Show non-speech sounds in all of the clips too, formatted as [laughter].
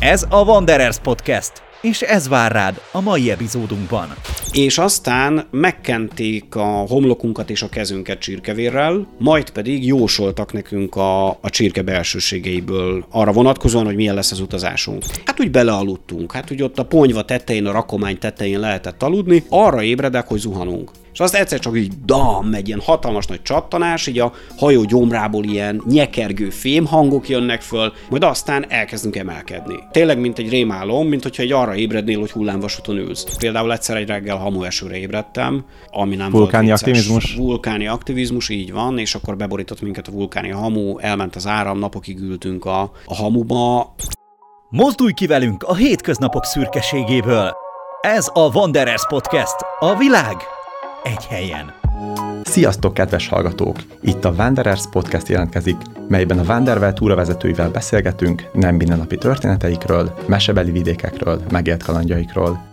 Ez a Wanderers Podcast, és ez vár rád a mai epizódunkban. És aztán megkenték a homlokunkat és a kezünket csirkevérrel, majd pedig jósoltak nekünk a, a csirke belsőségeiből arra vonatkozóan, hogy milyen lesz az utazásunk. Hát úgy belealudtunk, hát úgy ott a ponyva tetején, a rakomány tetején lehetett aludni, arra ébredek, hogy zuhanunk. És azt egyszer csak így dam, megy ilyen hatalmas nagy csattanás, így a hajó gyomrából ilyen nyekergő fémhangok jönnek föl, majd aztán elkezdünk emelkedni. Tényleg, mint egy rémálom, mint hogyha egy arra ébrednél, hogy hullámvasúton ülsz. Például egyszer egy reggel hamuesőre ébredtem, ami nem vulkáni volt vicces. aktivizmus. Vulkáni aktivizmus, így van, és akkor beborított minket a vulkáni hamu, elment az áram, napokig ültünk a, a hamuba. Mozdulj ki velünk a hétköznapok szürkeségéből! Ez a Wanderers Podcast, a világ egy helyen. Sziasztok, kedves hallgatók! Itt a Wanderers Podcast jelentkezik, melyben a Wanderwell túravezetőivel beszélgetünk nem mindennapi történeteikről, mesebeli vidékekről, megélt kalandjaikról.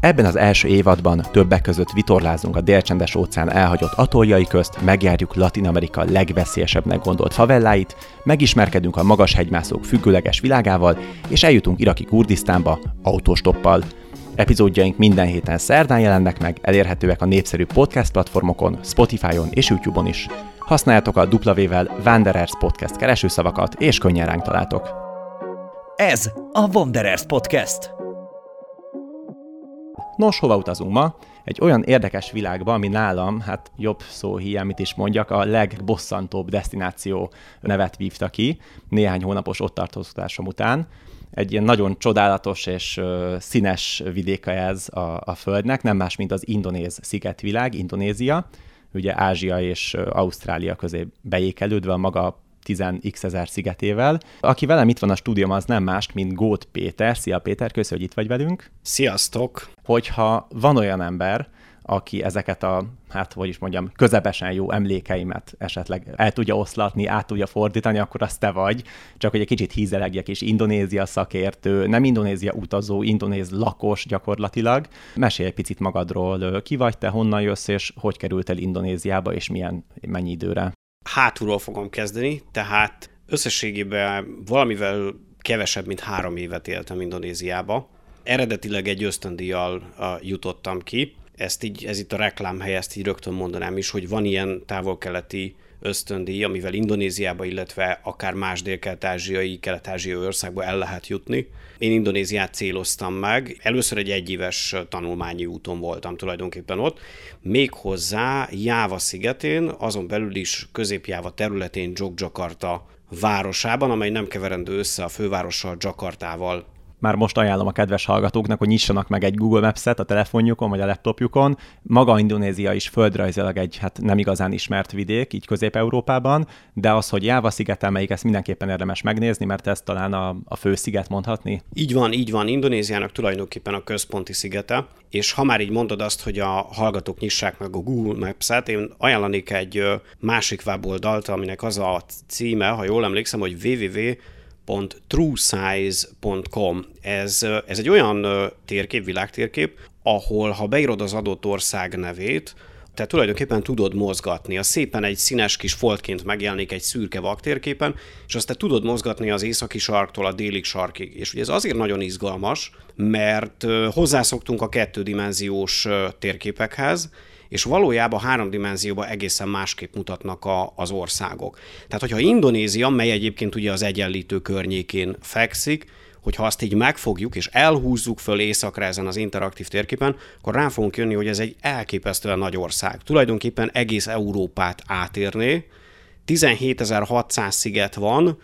Ebben az első évadban többek között vitorlázunk a délcsendes óceán elhagyott atoljai közt, megjárjuk Latin Amerika legveszélyesebbnek gondolt favelláit, megismerkedünk a magas hegymászók függőleges világával, és eljutunk iraki Kurdisztánba autóstoppal – Epizódjaink minden héten szerdán jelennek meg, elérhetőek a népszerű podcast platformokon, Spotify-on és YouTube-on is. Használjátok a W-vel Wanderers Podcast keresőszavakat, és könnyen ránk találtok. Ez a Wanderers Podcast. Nos, hova utazunk ma? Egy olyan érdekes világba, ami nálam, hát jobb szó hiány, mit is mondjak, a legbosszantóbb destináció nevet vívta ki néhány hónapos ott tartózkodásom után egy ilyen nagyon csodálatos és színes vidéke ez a, a Földnek, nem más, mint az indonéz szigetvilág, Indonézia, ugye Ázsia és Ausztrália közé beékelődve a maga 10x ezer szigetével. Aki velem itt van a stúdium, az nem más, mint Gót Péter. Szia Péter, köszönjük, hogy itt vagy velünk. Sziasztok! Hogyha van olyan ember, aki ezeket a, hát hogy is mondjam, közepesen jó emlékeimet esetleg el tudja oszlatni, át tudja fordítani, akkor az te vagy. Csak hogy egy kicsit hízelegjek is, Indonézia szakértő, nem Indonézia utazó, indonéz lakos gyakorlatilag. Mesélj egy picit magadról, ki vagy te, honnan jössz, és hogy kerültél Indonéziába, és milyen, mennyi időre? Hátulról fogom kezdeni, tehát összességében valamivel kevesebb, mint három évet éltem Indonéziába. Eredetileg egy ösztöndíjjal jutottam ki, ezt így, ez itt a reklámhely, ezt így rögtön mondanám is, hogy van ilyen távol-keleti ösztöndíj, amivel Indonéziába, illetve akár más dél-kelet-ázsiai, kelet-ázsiai országba el lehet jutni. Én Indonéziát céloztam meg, először egy egyéves tanulmányi úton voltam tulajdonképpen ott, méghozzá Jáva szigetén, azon belül is Közép-Jáva területén Jogjakarta városában, amely nem keverendő össze a fővárossal, Jakartával már most ajánlom a kedves hallgatóknak, hogy nyissanak meg egy Google Maps-et a telefonjukon vagy a laptopjukon. Maga Indonézia is földrajzilag egy hát nem igazán ismert vidék, így Közép-Európában, de az, hogy Jáva szigeten melyik, ezt mindenképpen érdemes megnézni, mert ez talán a, a fő sziget mondhatni. Így van, így van. Indonéziának tulajdonképpen a központi szigete, és ha már így mondod azt, hogy a hallgatók nyissák meg a Google Maps-et, én ajánlanék egy másik weboldalt, aminek az a címe, ha jól emlékszem, hogy www www.truesize.com. Ez, ez egy olyan térkép, világtérkép, ahol ha beírod az adott ország nevét, tehát tulajdonképpen tudod mozgatni. A szépen egy színes kis foltként megjelenik egy szürke vaktérképen, és azt te tudod mozgatni az északi sarktól a déli sarkig. És ugye ez azért nagyon izgalmas, mert hozzászoktunk a kettődimenziós térképekhez, és valójában három dimenzióban egészen másképp mutatnak a, az országok. Tehát, hogyha Indonézia, mely egyébként ugye az egyenlítő környékén fekszik, hogyha azt így megfogjuk és elhúzzuk föl északra ezen az interaktív térképen, akkor rá fogunk jönni, hogy ez egy elképesztően nagy ország. Tulajdonképpen egész Európát átérné, 17.600 sziget van,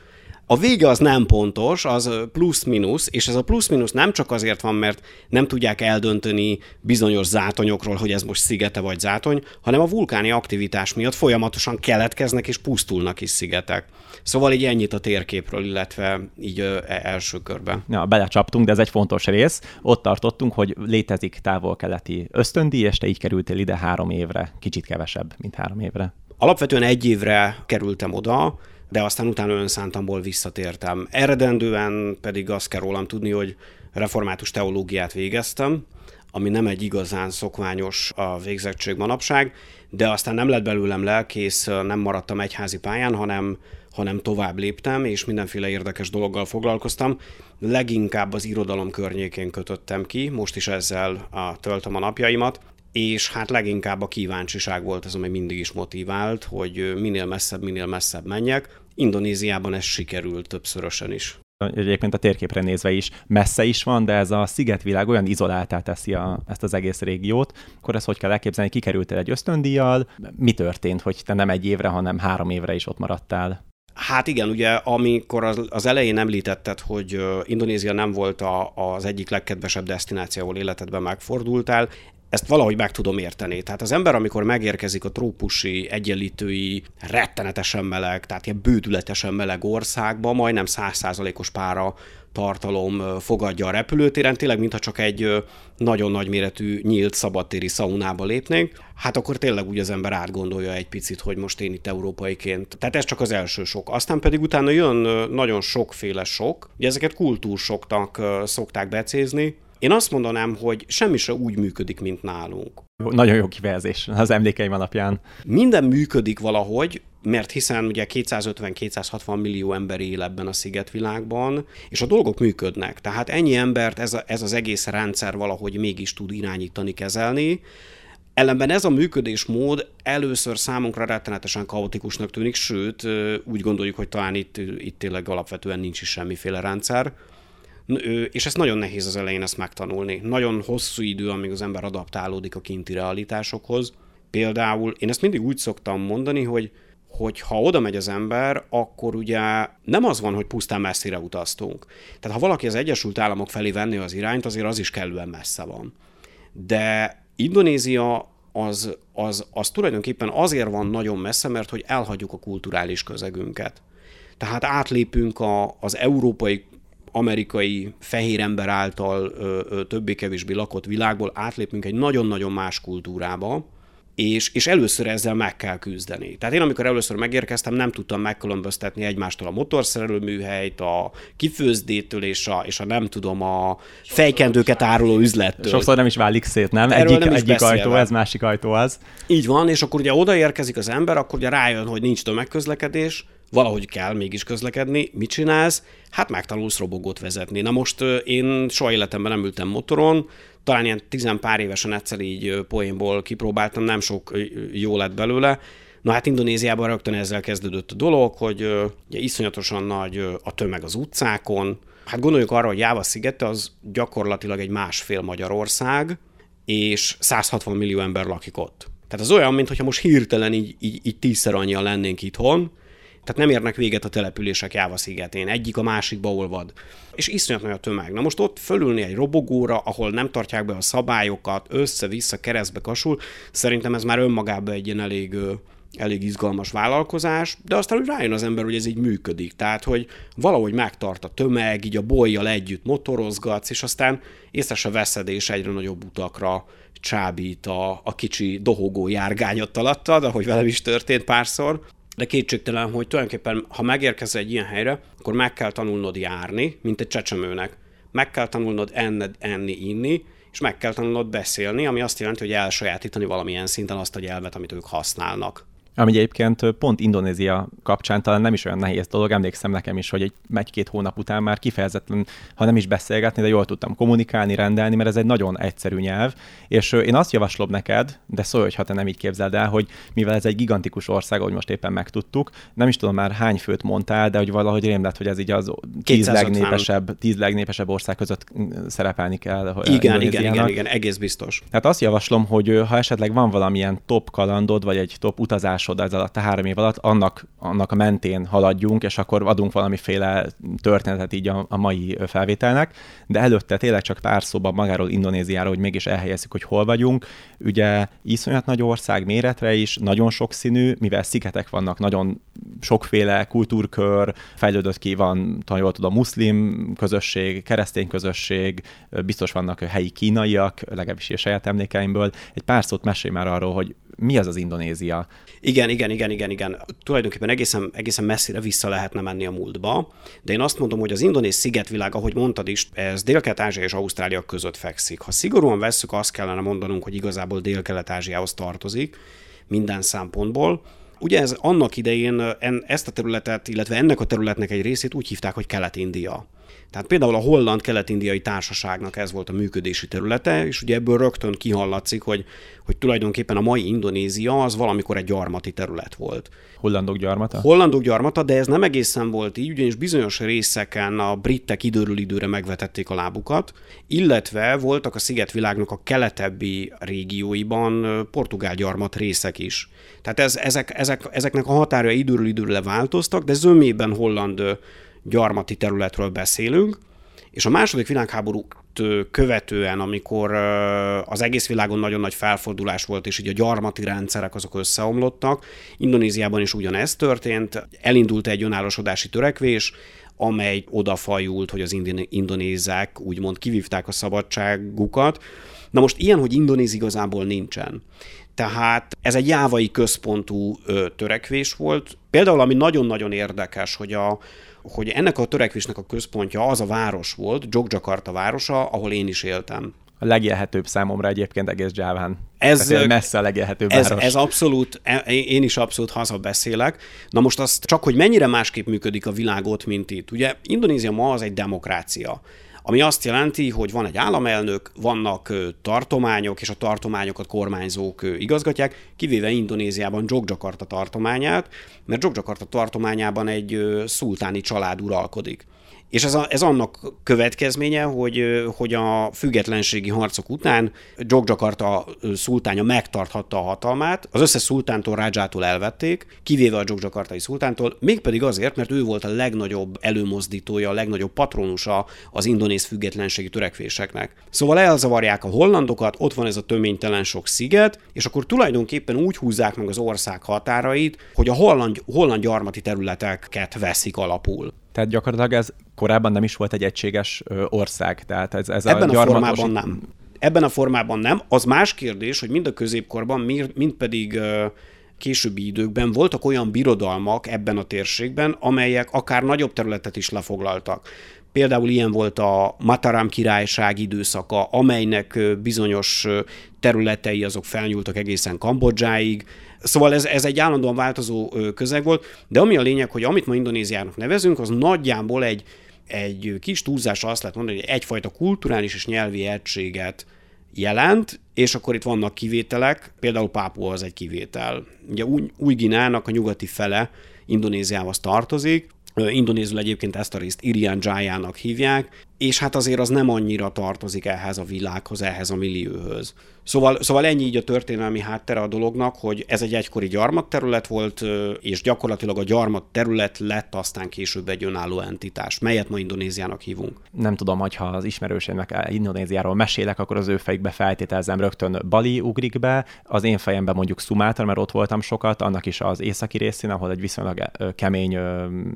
a vége az nem pontos, az plusz-minusz, és ez a plusz-minusz nem csak azért van, mert nem tudják eldönteni bizonyos zátonyokról, hogy ez most szigete vagy zátony, hanem a vulkáni aktivitás miatt folyamatosan keletkeznek és pusztulnak is szigetek. Szóval így ennyit a térképről, illetve így ö, e, első körben. Ja, belecsaptunk, de ez egy fontos rész. Ott tartottunk, hogy létezik távol-keleti ösztöndíj, és te így kerültél ide három évre, kicsit kevesebb, mint három évre. Alapvetően egy évre kerültem oda, de aztán utána önszántamból visszatértem. Eredendően pedig azt kell rólam tudni, hogy református teológiát végeztem, ami nem egy igazán szokványos a végzettség manapság, de aztán nem lett belőlem lelkész, nem maradtam egyházi pályán, hanem hanem tovább léptem, és mindenféle érdekes dologgal foglalkoztam. Leginkább az irodalom környékén kötöttem ki, most is ezzel a, töltöm a napjaimat, és hát leginkább a kíváncsiság volt ez, ami mindig is motivált, hogy minél messzebb, minél messzebb menjek. Indonéziában ez sikerült többszörösen is egyébként a térképre nézve is messze is van, de ez a szigetvilág olyan izoláltá teszi a, ezt az egész régiót, akkor ezt hogy kell elképzelni, kikerültél egy ösztöndíjjal, mi történt, hogy te nem egy évre, hanem három évre is ott maradtál? Hát igen, ugye amikor az, az elején említetted, hogy Indonézia nem volt a, az egyik legkedvesebb destináció, ahol életedben megfordultál, ezt valahogy meg tudom érteni. Tehát az ember, amikor megérkezik a trópusi, egyenlítői, rettenetesen meleg, tehát ilyen bődületesen meleg országba, majdnem százszázalékos pára tartalom fogadja a repülőtéren, tényleg mintha csak egy nagyon nagy méretű nyílt szabadtéri szaunába lépnénk, hát akkor tényleg úgy az ember átgondolja egy picit, hogy most én itt európaiként. Tehát ez csak az első sok. Aztán pedig utána jön nagyon sokféle sok, ugye ezeket kultúrsoknak szokták becézni, én azt mondanám, hogy semmi se úgy működik, mint nálunk. Nagyon jó kifejezés az emlékeim alapján. Minden működik valahogy, mert hiszen ugye 250-260 millió ember él ebben a szigetvilágban, és a dolgok működnek. Tehát ennyi embert ez, a, ez az egész rendszer valahogy mégis tud irányítani, kezelni, Ellenben ez a működésmód először számunkra rettenetesen kaotikusnak tűnik, sőt, úgy gondoljuk, hogy talán itt, itt tényleg alapvetően nincs is semmiféle rendszer és ez nagyon nehéz az elején ezt megtanulni. Nagyon hosszú idő, amíg az ember adaptálódik a kinti realitásokhoz. Például én ezt mindig úgy szoktam mondani, hogy hogy ha oda megy az ember, akkor ugye nem az van, hogy pusztán messzire utaztunk. Tehát ha valaki az Egyesült Államok felé venni az irányt, azért az is kellően messze van. De Indonézia az, az, az tulajdonképpen azért van nagyon messze, mert hogy elhagyjuk a kulturális közegünket. Tehát átlépünk a, az európai amerikai fehér ember által többé-kevésbé lakott világból átlépünk egy nagyon-nagyon más kultúrába, és, és először ezzel meg kell küzdeni. Tehát én amikor először megérkeztem, nem tudtam megkülönböztetni egymástól a motorszerelő műhelyt, a kifőzdétől és a, és a nem tudom, a fejkendőket áruló üzlettől. Sokszor nem is válik szét, nem? Erről egyik, nem egyik ajtó, ez másik ajtó az. Így van, és akkor ugye odaérkezik az ember, akkor ugye rájön, hogy nincs tömegközlekedés, valahogy kell mégis közlekedni, mit csinálsz? Hát megtanulsz robogót vezetni. Na most én soha életemben nem ültem motoron, talán ilyen tizen pár évesen egyszer így poénból kipróbáltam, nem sok jó lett belőle. Na hát Indonéziában rögtön ezzel kezdődött a dolog, hogy ugye, iszonyatosan nagy a tömeg az utcákon. Hát gondoljuk arra, hogy Jáva szigete az gyakorlatilag egy másfél Magyarország, és 160 millió ember lakik ott. Tehát az olyan, mintha most hirtelen így, így, így tízszer annyian lennénk itthon, tehát nem érnek véget a települések Jáva szigetén, egyik a másikba olvad. És iszonyat nagy a tömeg. Na most ott fölülni egy robogóra, ahol nem tartják be a szabályokat, össze-vissza keresztbe kasul, szerintem ez már önmagában egy ilyen elég elég izgalmas vállalkozás, de aztán úgy rájön az ember, hogy ez így működik. Tehát, hogy valahogy megtart a tömeg, így a bolyjal együtt motorozgatsz, és aztán észre se veszed, és egyre nagyobb utakra csábít a, a kicsi dohogó járgányot alattad, ahogy velem is történt párszor de kétségtelen, hogy tulajdonképpen, ha megérkezel egy ilyen helyre, akkor meg kell tanulnod járni, mint egy csecsemőnek. Meg kell tanulnod enned, enni, inni, és meg kell tanulnod beszélni, ami azt jelenti, hogy elsajátítani valamilyen szinten azt a nyelvet, amit ők használnak. Ami egyébként pont Indonézia kapcsán talán nem is olyan nehéz dolog, emlékszem nekem is, hogy egy, egy-két hónap után már kifejezetten, ha nem is beszélgetni, de jól tudtam kommunikálni, rendelni, mert ez egy nagyon egyszerű nyelv, és én azt javaslom neked, de szólj, hogy ha te nem így képzeld el, hogy mivel ez egy gigantikus ország, ahogy most éppen megtudtuk, nem is tudom már hány főt mondtál, de hogy valahogy rém lett, hogy ez így az tíz legnépesebb, tíz legnépesebb ország között szerepelni kell. Igen, igen, igen, igen, egész biztos. Tehát azt javaslom, hogy ha esetleg van valamilyen top kalandod, vagy egy top utazás tudásod ez alatt a három év alatt, annak, annak a mentén haladjunk, és akkor adunk valamiféle történetet így a, a mai felvételnek, de előtte tényleg csak pár szóban magáról Indonéziáról, hogy mégis elhelyezzük, hogy hol vagyunk. Ugye iszonyat nagy ország méretre is, nagyon sokszínű, mivel szigetek vannak, nagyon sokféle kultúrkör, fejlődött ki van, talán jól tudom, muszlim közösség, keresztény közösség, biztos vannak helyi kínaiak, legalábbis a saját emlékeimből. Egy pár szót mesélj már arról, hogy mi az az Indonézia? Igen, igen, igen, igen, igen. Tulajdonképpen egészen, egészen messzire vissza lehetne menni a múltba, de én azt mondom, hogy az indonéz szigetvilág, ahogy mondtad is, ez Dél-Kelet-Ázsia és Ausztrália között fekszik. Ha szigorúan vesszük, azt kellene mondanunk, hogy igazából Dél-Kelet-Ázsiához tartozik minden szempontból, Ugye ez annak idején ezt a területet, illetve ennek a területnek egy részét úgy hívták, hogy Kelet-India. Tehát például a Holland Kelet-Indiai Társaságnak ez volt a működési területe, és ugye ebből rögtön kihallatszik, hogy, hogy tulajdonképpen a mai Indonézia az valamikor egy gyarmati terület volt. Hollandok gyarmata? Hollandok gyarmata, de ez nem egészen volt így, ugyanis bizonyos részeken a britek időről időre megvetették a lábukat, illetve voltak a szigetvilágnak a keletebbi régióiban portugál gyarmat részek is. Tehát ez, ezek, ezek, ezeknek a határa időről időre változtak, de zömében holland gyarmati területről beszélünk, és a második világháborút követően, amikor az egész világon nagyon nagy felfordulás volt, és így a gyarmati rendszerek azok összeomlottak, Indonéziában is ugyanez történt, elindult egy önállósodási törekvés, amely odafajult, hogy az indonézák úgymond kivívták a szabadságukat. Na most ilyen, hogy indonéz igazából nincsen. Tehát ez egy jávai központú ö, törekvés volt. Például, ami nagyon-nagyon érdekes, hogy a, hogy ennek a törekvésnek a központja az a város volt, Jogjakarta városa, ahol én is éltem. A legélhetőbb számomra egyébként egész Javán. Ez messze a legélhetőbb ez, város. Ez abszolút, e, én is abszolút hazabeszélek. Na most azt csak, hogy mennyire másképp működik a világ ott, mint itt. Ugye Indonézia ma az egy demokrácia ami azt jelenti, hogy van egy államelnök, vannak tartományok, és a tartományokat kormányzók igazgatják, kivéve Indonéziában Jogjakarta tartományát, mert Jogjakarta tartományában egy szultáni család uralkodik. És ez, a, ez annak következménye, hogy, hogy a függetlenségi harcok után Jogjakarta szultánya megtarthatta a hatalmát, az összes szultántól, Rádzsától elvették, kivéve a Jogjakartai szultántól, mégpedig azért, mert ő volt a legnagyobb előmozdítója, a legnagyobb patronusa az indonéz függetlenségi törekvéseknek. Szóval elzavarják a hollandokat, ott van ez a töménytelen sok sziget, és akkor tulajdonképpen úgy húzzák meg az ország határait, hogy a holland, holland gyarmati területeket veszik alapul. Tehát gyakorlatilag ez korábban nem is volt egy egységes ország. Tehát ez, ez Ebben a, gyarmatos... a formában nem. Ebben a formában nem. Az más kérdés, hogy mind a középkorban, mind pedig későbbi időkben voltak olyan birodalmak ebben a térségben, amelyek akár nagyobb területet is lefoglaltak. Például ilyen volt a Mataram királyság időszaka, amelynek bizonyos területei azok felnyúltak egészen Kambodzsáig, Szóval ez, ez egy állandóan változó közeg volt, de ami a lényeg, hogy amit ma Indonéziának nevezünk, az nagyjából egy, egy kis túlzásra azt lehet mondani, hogy egyfajta kulturális és nyelvi egységet jelent, és akkor itt vannak kivételek, például Pápua az egy kivétel. Ugye Új-Ginának a nyugati fele Indonéziához tartozik, Indonézül egyébként ezt a részt Irian Jaya-nak hívják, és hát azért az nem annyira tartozik ehhez a világhoz, ehhez a millióhöz. Szóval, szóval ennyi így a történelmi háttere a dolognak, hogy ez egy egykori gyarmatterület volt, és gyakorlatilag a gyarmat terület lett aztán később egy önálló entitás, melyet ma Indonéziának hívunk. Nem tudom, hogy ha az ismerőseimnek Indonéziáról mesélek, akkor az ő fejükbe feltételezem rögtön Bali ugrik be, az én fejemben mondjuk Sumatra, mert ott voltam sokat, annak is az északi részén, ahol egy viszonylag kemény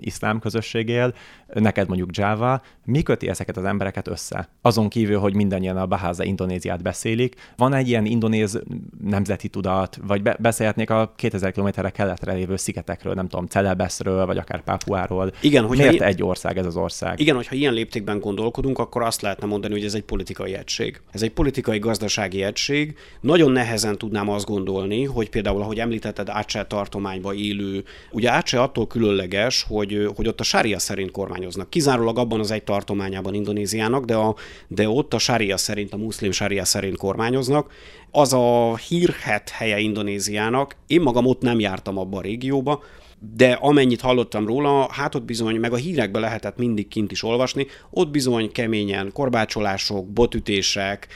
iszlám közösség él, neked mondjuk Java. Mi köti ezeket az embereket össze? Azon kívül, hogy mindannyian a Baháza Indonéziát beszélik, van egy ilyen indonéz nemzeti tudat, vagy be- beszélhetnék a 2000 km keletre lévő szigetekről, nem tudom, Celebeszről, vagy akár Pápuáról. Igen, hogy Miért egy ország ez az ország? Igen, hogyha ilyen léptékben gondolkodunk, akkor azt lehetne mondani, hogy ez egy politikai egység. Ez egy politikai gazdasági egység. Nagyon nehezen tudnám azt gondolni, hogy például, ahogy említetted, Ácse tartományba élő, ugye Ácse attól különleges, hogy, hogy ott a sária szerint kormányoznak. Kizárólag abban az egy tartományában Indonéziának, de, a, de ott a sária szerint, a muszlim sária szerint kormányoznak az a hírhet helye Indonéziának. Én magam ott nem jártam abba a régióba, de amennyit hallottam róla, hát ott bizony, meg a hírekbe lehetett mindig kint is olvasni, ott bizony keményen korbácsolások, botütések,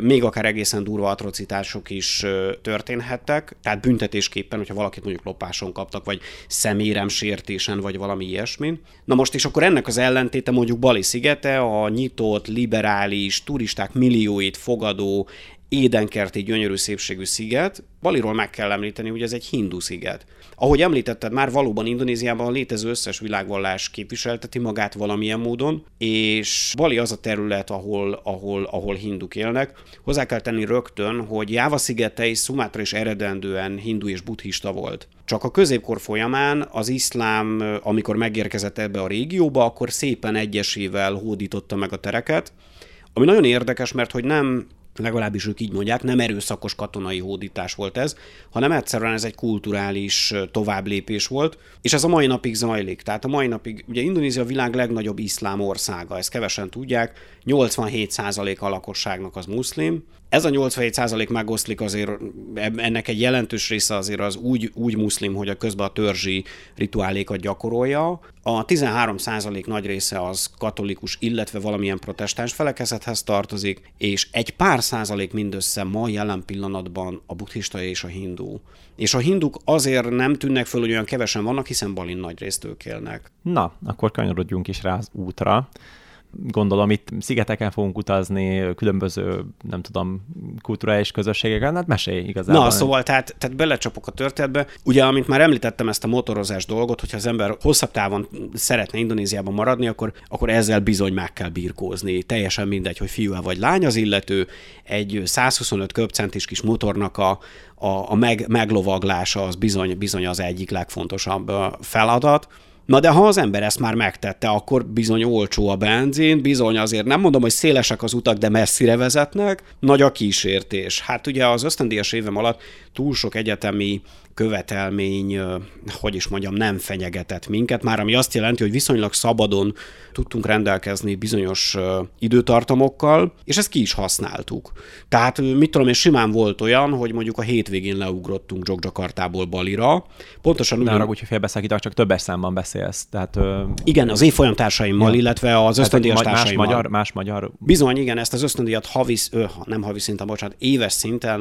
még akár egészen durva atrocitások is történhettek, tehát büntetésképpen, hogyha valakit mondjuk lopáson kaptak, vagy szeméremsértésen, vagy valami ilyesmin. Na most is akkor ennek az ellentéte mondjuk Bali szigete, a nyitott, liberális, turisták millióit fogadó, édenkerti, gyönyörű szépségű sziget. Baliról meg kell említeni, hogy ez egy hindu sziget. Ahogy említetted, már valóban Indonéziában a létező összes világvallás képviselteti magát valamilyen módon, és Bali az a terület, ahol, ahol, ahol hinduk élnek. Hozzá kell tenni rögtön, hogy Jáva szigete és Sumatra is eredendően hindu és buddhista volt. Csak a középkor folyamán az iszlám, amikor megérkezett ebbe a régióba, akkor szépen egyesével hódította meg a tereket, ami nagyon érdekes, mert hogy nem legalábbis ők így mondják, nem erőszakos katonai hódítás volt ez, hanem egyszerűen ez egy kulturális továbblépés volt, és ez a mai napig zajlik. Tehát a mai napig, ugye Indonézia a világ legnagyobb iszlám országa, ezt kevesen tudják, 87% a lakosságnak az muszlim, ez a 87% megoszlik azért, ennek egy jelentős része azért az úgy, úgy muszlim, hogy a közben a törzsi rituálékat gyakorolja. A 13% nagy része az katolikus, illetve valamilyen protestáns felekezethez tartozik, és egy pár százalék mindössze ma jelen pillanatban a buddhista és a hindu. És a hinduk azért nem tűnnek föl, hogy olyan kevesen vannak, hiszen Balin nagy részt ők élnek. Na, akkor kanyarodjunk is rá az útra gondolom itt szigeteken fogunk utazni, különböző, nem tudom, kulturális közösségeken, hát mesélj igazából. Na, szóval tehát, tehát belecsapok a történetbe. Ugye, amint már említettem ezt a motorozás dolgot, hogyha az ember hosszabb távon szeretne Indonéziában maradni, akkor, akkor ezzel bizony meg kell birkózni. Teljesen mindegy, hogy fiú vagy lány az illető, egy 125 köbcentis kis motornak a, a, a meg, meglovaglása az bizony, bizony az egyik legfontosabb feladat. Na de ha az ember ezt már megtette, akkor bizony olcsó a benzin, bizony azért nem mondom, hogy szélesek az utak, de messzire vezetnek, nagy a kísértés. Hát ugye az ösztöndíjas évem alatt túl sok egyetemi követelmény, hogy is mondjam, nem fenyegetett minket, már ami azt jelenti, hogy viszonylag szabadon tudtunk rendelkezni bizonyos időtartamokkal, és ezt ki is használtuk. Tehát mit tudom én, simán volt olyan, hogy mondjuk a hétvégén leugrottunk Jogjakartából Balira. Pontosan ugyan... Ne arra, hogy félbeszakítak, csak többes számban beszélsz. Tehát, igen, az évfolyam társaimmal, ja. illetve az ösztöndíjas társaimmal. Más magyar, más magyar. Bizony, igen, ezt az ösztöndíjat havi, nem havi szinten, bocsánat, éves szinten,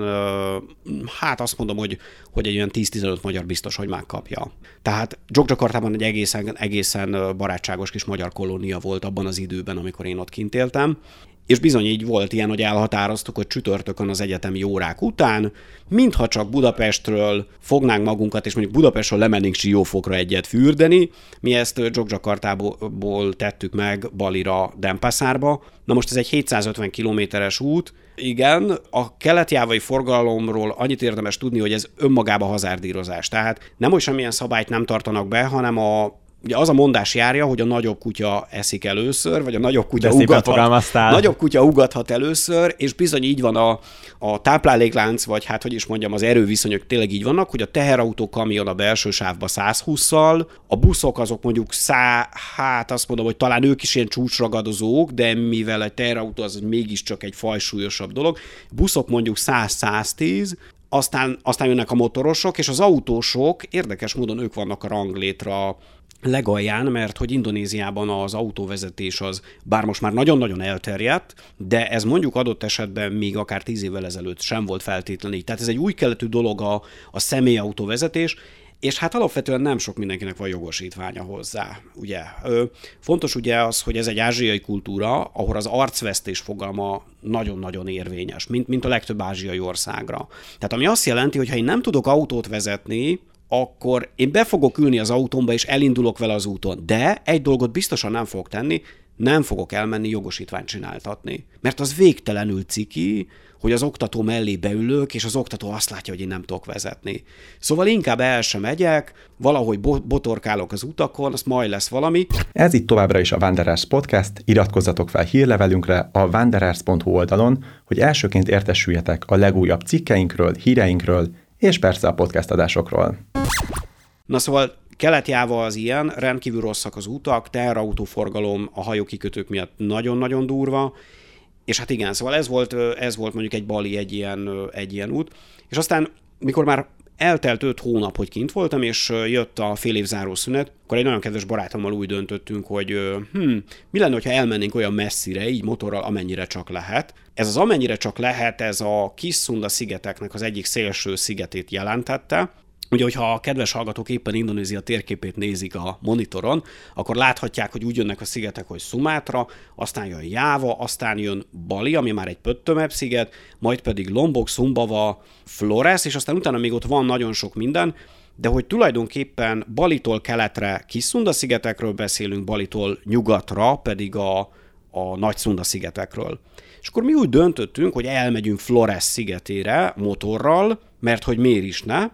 hát azt mondom, hogy, hogy egy olyan 10-15 magyar biztos, hogy megkapja. Tehát Jogjakartában egy egészen, egészen barátságos kis magyar kolónia volt abban az időben, amikor én ott kint éltem, és bizony így volt ilyen, hogy elhatároztuk, hogy csütörtökön az egyetemi órák után, mintha csak Budapestről fognánk magunkat, és mondjuk Budapestről lemennénk Siófokra egyet fürdeni, mi ezt Jogjakartából tettük meg Balira, Dempaszárba. Na most ez egy 750 kilométeres út, igen, a keletjávai forgalomról annyit érdemes tudni, hogy ez önmagában hazárdírozás. Tehát nem, hogy semmilyen szabályt nem tartanak be, hanem a ugye az a mondás járja, hogy a nagyobb kutya eszik először, vagy a nagyobb kutya, ugathat, nagyobb kutya ugathat először, és bizony így van a, a tápláléklánc, vagy hát hogy is mondjam, az erőviszonyok tényleg így vannak, hogy a teherautó kamion a belső sávba 120-szal, a buszok azok mondjuk szá, hát azt mondom, hogy talán ők is ilyen csúcsragadozók, de mivel egy teherautó az mégiscsak egy fajsúlyosabb dolog, buszok mondjuk 100-110, aztán, aztán jönnek a motorosok, és az autósok, érdekes módon ők vannak a ranglétra legalján, mert hogy Indonéziában az autóvezetés az, bár most már nagyon-nagyon elterjedt, de ez mondjuk adott esetben még akár tíz évvel ezelőtt sem volt feltétlenül Tehát ez egy új keletű dolog a, a személyautóvezetés, és hát alapvetően nem sok mindenkinek van jogosítványa hozzá, ugye. Fontos ugye az, hogy ez egy ázsiai kultúra, ahol az arcvesztés fogalma nagyon-nagyon érvényes, mint, mint a legtöbb ázsiai országra. Tehát ami azt jelenti, hogy ha én nem tudok autót vezetni, akkor én be fogok ülni az autómba, és elindulok vele az úton. De egy dolgot biztosan nem fogok tenni, nem fogok elmenni jogosítványt csináltatni. Mert az végtelenül ciki, hogy az oktató mellé beülök, és az oktató azt látja, hogy én nem tudok vezetni. Szóval inkább el sem megyek, valahogy botorkálok az utakon, az majd lesz valami. Ez itt továbbra is a Wanderers Podcast, iratkozzatok fel hírlevelünkre a wanderers.hu oldalon, hogy elsőként értesüljetek a legújabb cikkeinkről, híreinkről, és persze a podcast adásokról. Na szóval Keletjáva az ilyen, rendkívül rosszak az utak, teherautóforgalom a hajókikötők miatt nagyon-nagyon durva, és hát igen, szóval ez volt, ez volt mondjuk egy Bali egy ilyen, egy ilyen út, és aztán mikor már eltelt öt hónap, hogy kint voltam, és jött a fél év záró szünet, akkor egy nagyon kedves barátommal úgy döntöttünk, hogy hm, mi lenne, ha elmennénk olyan messzire, így motorral, amennyire csak lehet. Ez az amennyire csak lehet, ez a Kis Szunda szigeteknek az egyik szélső szigetét jelentette, Ugye, hogyha a kedves hallgatók éppen Indonézia térképét nézik a monitoron, akkor láthatják, hogy úgy jönnek a szigetek, hogy Sumatra, aztán jön Jáva, aztán jön Bali, ami már egy pöttömebb sziget, majd pedig Lombok, Sumbawa, Flores, és aztán utána még ott van nagyon sok minden, de hogy tulajdonképpen Balitól keletre Kiszunda szigetekről beszélünk, Balitól nyugatra pedig a, a Nagy Szunda szigetekről. És akkor mi úgy döntöttünk, hogy elmegyünk Flores szigetére motorral, mert hogy miért is ne,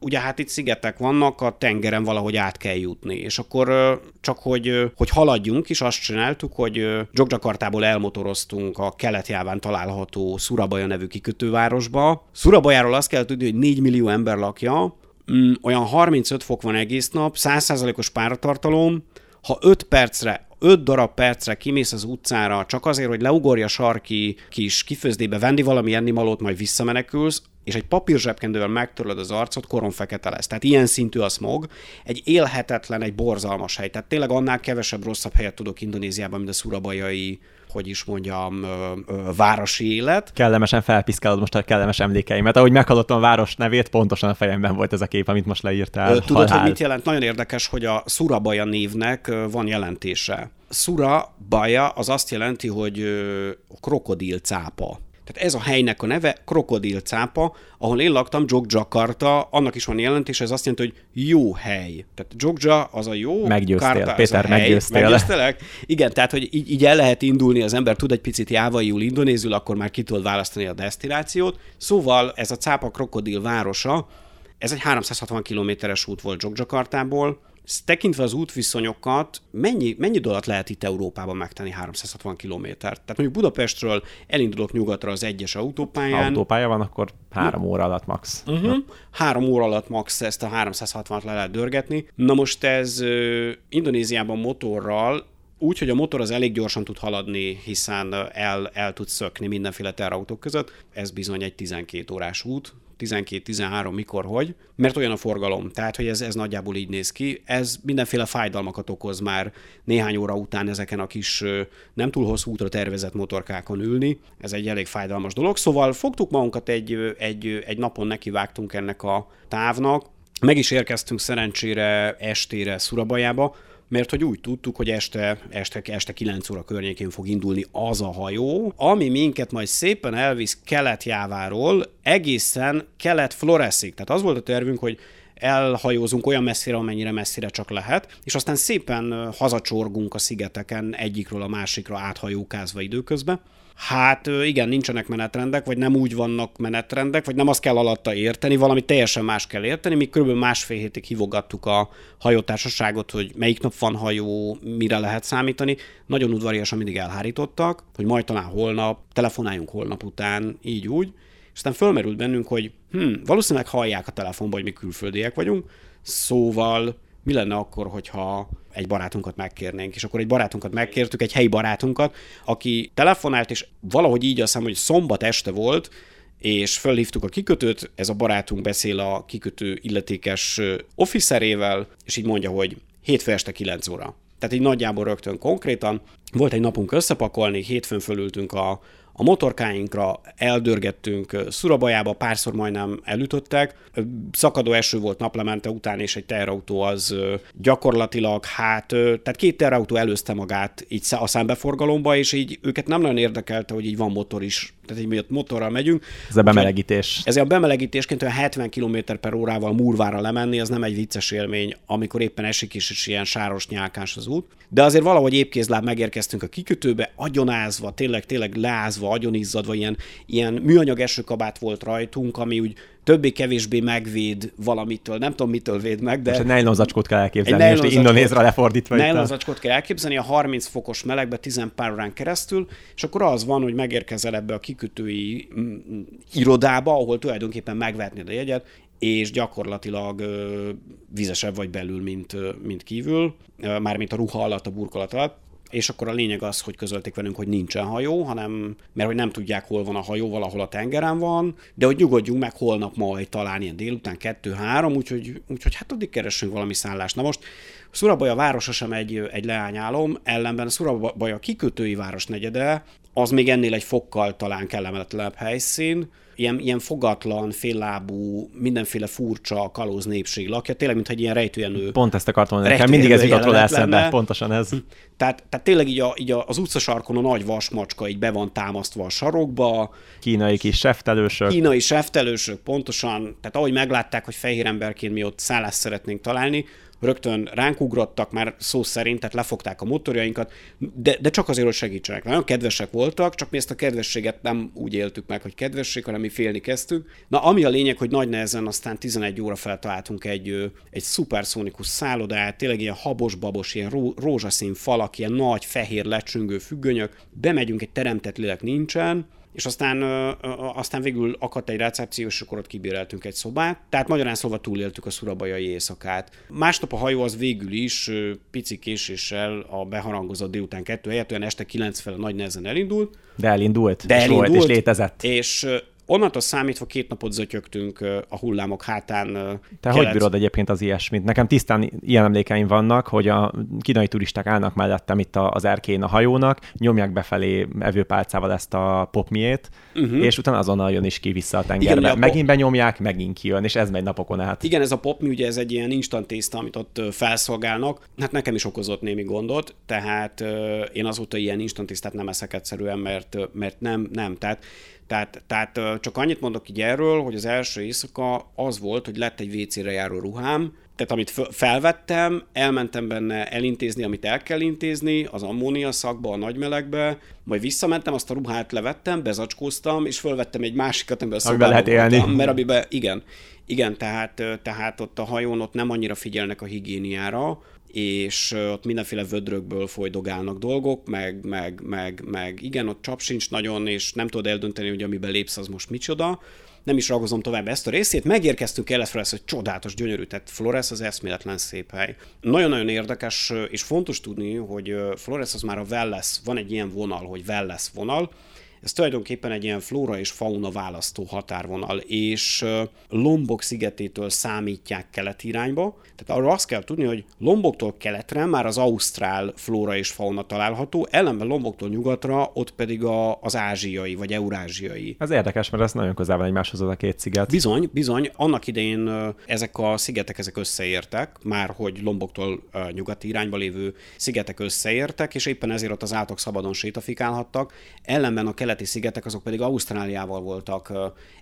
ugye hát itt szigetek vannak, a tengeren valahogy át kell jutni, és akkor csak hogy, hogy haladjunk is, azt csináltuk, hogy Jogjakartából elmotoroztunk a keletjáván található Surabaya nevű kikötővárosba. Surabajáról azt kell tudni, hogy 4 millió ember lakja, mm, olyan 35 fok van egész nap, 100%-os páratartalom, ha 5 percre 5 darab percre kimész az utcára csak azért, hogy leugorja sarki kis kifőzdébe, venni valami ennimalót, majd visszamenekülsz, és egy papír zsebkendővel megtörlöd az arcot, koron fekete lesz. Tehát ilyen szintű a smog, egy élhetetlen, egy borzalmas hely. Tehát tényleg annál kevesebb rosszabb helyet tudok Indonéziában, mint a szurabajai hogy is mondjam, ö, ö, városi élet. Kellemesen felpiszkálod most a kellemes emlékeimet. Ahogy meghallottam a város nevét, pontosan a fejemben volt ez a kép, amit most leírtál. Tudod, Halál. hogy mit jelent? Nagyon érdekes, hogy a Surabaja névnek van jelentése. Surabaja az azt jelenti, hogy krokodil cápa. Tehát ez a helynek a neve Krokodil cápa, ahol én laktam, Jogjakarta, annak is van jelentés, ez azt jelenti, hogy jó hely. Tehát Jogja az a jó, Meggyőztél, Karta, Péter, meggyőztél. Meggyőztelek? Igen, tehát, hogy így, így el lehet indulni, az ember tud egy picit jávaiul indonézül, akkor már ki tud választani a destinációt. Szóval ez a cápa Krokodil városa, ez egy 360 kilométeres út volt Jogjakartából, tekintve az útviszonyokat, mennyi, mennyi alatt lehet itt Európában megtenni 360 kilométert? Tehát mondjuk Budapestről elindulok nyugatra az egyes autópályán. Ha autópálya van, akkor három óra alatt max. Uh-huh. Három óra alatt max ezt a 360-at le lehet dörgetni. Na most ez uh, Indonéziában motorral úgy, hogy a motor az elég gyorsan tud haladni, hiszen el, el tud szökni mindenféle terautók között. Ez bizony egy 12 órás út, 12-13, mikor, hogy, mert olyan a forgalom, tehát hogy ez, ez nagyjából így néz ki. Ez mindenféle fájdalmakat okoz már néhány óra után ezeken a kis nem túl hosszú útra tervezett motorkákon ülni. Ez egy elég fájdalmas dolog. Szóval fogtuk magunkat egy, egy, egy napon nekivágtunk ennek a távnak, meg is érkeztünk szerencsére estére Szurabajába, mert hogy úgy tudtuk, hogy este, este, este 9 óra környékén fog indulni az a hajó, ami minket majd szépen elvisz keletjáváról egészen kelet Floreszig. Tehát az volt a tervünk, hogy elhajózunk olyan messzire, amennyire messzire csak lehet, és aztán szépen hazacsorgunk a szigeteken egyikről a másikra áthajókázva időközben. Hát igen, nincsenek menetrendek, vagy nem úgy vannak menetrendek, vagy nem azt kell alatta érteni, valami teljesen más kell érteni. Mi kb. másfél hétig hívogattuk a hajótársaságot, hogy melyik nap van hajó, mire lehet számítani. Nagyon udvariasan mindig elhárítottak, hogy majd talán holnap, telefonáljunk holnap után, így úgy. És aztán fölmerült bennünk, hogy hm, valószínűleg hallják a telefonba, hogy mi külföldiek vagyunk, szóval mi lenne akkor, hogyha egy barátunkat megkérnénk, és akkor egy barátunkat megkértük, egy helyi barátunkat, aki telefonált, és valahogy így azt hiszem, hogy szombat este volt, és fölhívtuk a kikötőt, ez a barátunk beszél a kikötő illetékes officerével, és így mondja, hogy hétfő este 9 óra. Tehát így nagyjából rögtön konkrétan. Volt egy napunk összepakolni, hétfőn fölültünk a, a motorkáinkra eldörgettünk Szurabajába, párszor majdnem elütöttek. Szakadó eső volt naplemente után, és egy teherautó az gyakorlatilag, hát, tehát két teherautó előzte magát így a szembeforgalomba, és így őket nem nagyon érdekelte, hogy így van motor is, tehát így miatt motorral megyünk. Ez a bemelegítés. Ez a bemelegítésként olyan 70 km per órával murvára lemenni, az nem egy vicces élmény, amikor éppen esik is, és ilyen sáros nyálkás az út. De azért valahogy épkézláb megérkeztünk a kikötőbe, agyonázva, tényleg, tényleg leázva izzadva, agyonizzadva, ilyen, ilyen műanyag esőkabát volt rajtunk, ami úgy többé-kevésbé megvéd valamitől, nem tudom mitől véd meg, de... Most egy nylon zacskót kell elképzelni, most indonézra lefordítva. Nylon zacskót kell elképzelni a 30 fokos melegbe 10 pár órán keresztül, és akkor az van, hogy megérkezel ebbe a kikötői mm, mm, irodába, ahol tulajdonképpen megvetnéd a jegyet, és gyakorlatilag vizesebb vagy belül, mint, mint kívül, mármint a ruha alatt, a burkolat alatt és akkor a lényeg az, hogy közölték velünk, hogy nincsen hajó, hanem mert hogy nem tudják, hol van a hajó, valahol a tengeren van, de hogy nyugodjunk meg holnap majd talán ilyen délután kettő-három, úgyhogy, úgyhogy hát addig keresünk valami szállást. Na most Szurabaja városa sem egy, egy leányálom, ellenben Szurabaja kikötői város negyede, az még ennél egy fokkal talán kellemetlenebb helyszín, ilyen, ilyen fogatlan, féllábú, mindenféle furcsa kalóz népség lakja, tényleg, mintha egy ilyen rejtőjenő. Pont ezt akartam mondani, nekem mindig ez jutott róla eszembe, pontosan ez. Tehát, tehát tényleg így, a, így az utcasarkon a nagy vasmacska így be van támasztva a sarokba. Kínai kis seftelősök. Kínai seftelősök, pontosan. Tehát ahogy meglátták, hogy fehér emberként mi ott szállást szeretnénk találni, rögtön ránk ugrottak már szó szerint, tehát lefogták a motorjainkat, de, de csak azért, hogy segítsenek. Nagyon kedvesek voltak, csak mi ezt a kedvességet nem úgy éltük meg, hogy kedvesség, hanem mi félni kezdtünk. Na, ami a lényeg, hogy nagy nehezen aztán 11 óra feltaláltunk egy, egy szuperszónikus szállodát, tényleg ilyen habos-babos, ilyen ró, rózsaszín falak, ilyen nagy, fehér, lecsüngő függönyök, bemegyünk, egy teremtett lélek nincsen, és aztán, aztán végül akadt egy recepció, és akkor ott kibéreltünk egy szobát. Tehát magyarán szóval túléltük a szurabajai éjszakát. Másnap a hajó az végül is pici késéssel a beharangozott délután kettő helyett, olyan este kilenc fel nagy nehezen elindult. De elindult, De és elindult, volt, és létezett. És onnantól számítva két napot zötyögtünk a hullámok hátán. Te kelet... hogy bírod egyébként az ilyesmit? Nekem tisztán ilyen emlékeim vannak, hogy a kínai turisták állnak mellettem itt az erkén a hajónak, nyomják befelé evőpálcával ezt a popmiét, uh-huh. és utána azonnal jön is ki vissza a tengerbe. Igen, a megint pop... benyomják, megint kijön, és ez megy napokon át. Igen, ez a popmi ugye ez egy ilyen instant tészta, amit ott felszolgálnak. Hát nekem is okozott némi gondot, tehát én azóta ilyen instant tésztát nem eszek egyszerűen, mert, mert nem, nem. Tehát tehát, tehát csak annyit mondok így erről, hogy az első éjszaka az volt, hogy lett egy WC-re járó ruhám, tehát amit felvettem, elmentem benne elintézni, amit el kell intézni, az ammónia szakba, a nagymelegbe, majd visszamentem, azt a ruhát levettem, bezacskóztam, és fölvettem egy másikat, amiben a szobában lehet élni. Voltam, mert amiben, igen, igen, tehát, tehát ott a hajón ott nem annyira figyelnek a higiéniára, és ott mindenféle vödrökből folydogálnak dolgok, meg, meg, meg, meg igen, ott csap sincs nagyon, és nem tudod eldönteni, hogy amiben lépsz, az most micsoda. Nem is ragozom tovább ezt a részét. Megérkeztünk el Flores, hogy csodálatos, gyönyörű, tehát Flores az eszméletlen szép hely. Nagyon-nagyon érdekes, és fontos tudni, hogy Flores az már a Welless, van egy ilyen vonal, hogy Welless vonal, ez tulajdonképpen egy ilyen flóra és fauna választó határvonal, és Lombok szigetétől számítják kelet irányba. Tehát arra azt kell tudni, hogy Lomboktól keletre már az ausztrál flóra és fauna található, ellenben Lomboktól nyugatra ott pedig a, az ázsiai vagy eurázsiai. Ez érdekes, mert ez nagyon közel van egymáshoz az a két sziget. Bizony, bizony. Annak idején ezek a szigetek ezek összeértek, már hogy Lomboktól nyugati irányba lévő szigetek összeértek, és éppen ezért ott az átok szabadon sétafikálhattak. Ellenben a kelet keleti szigetek azok pedig Ausztráliával voltak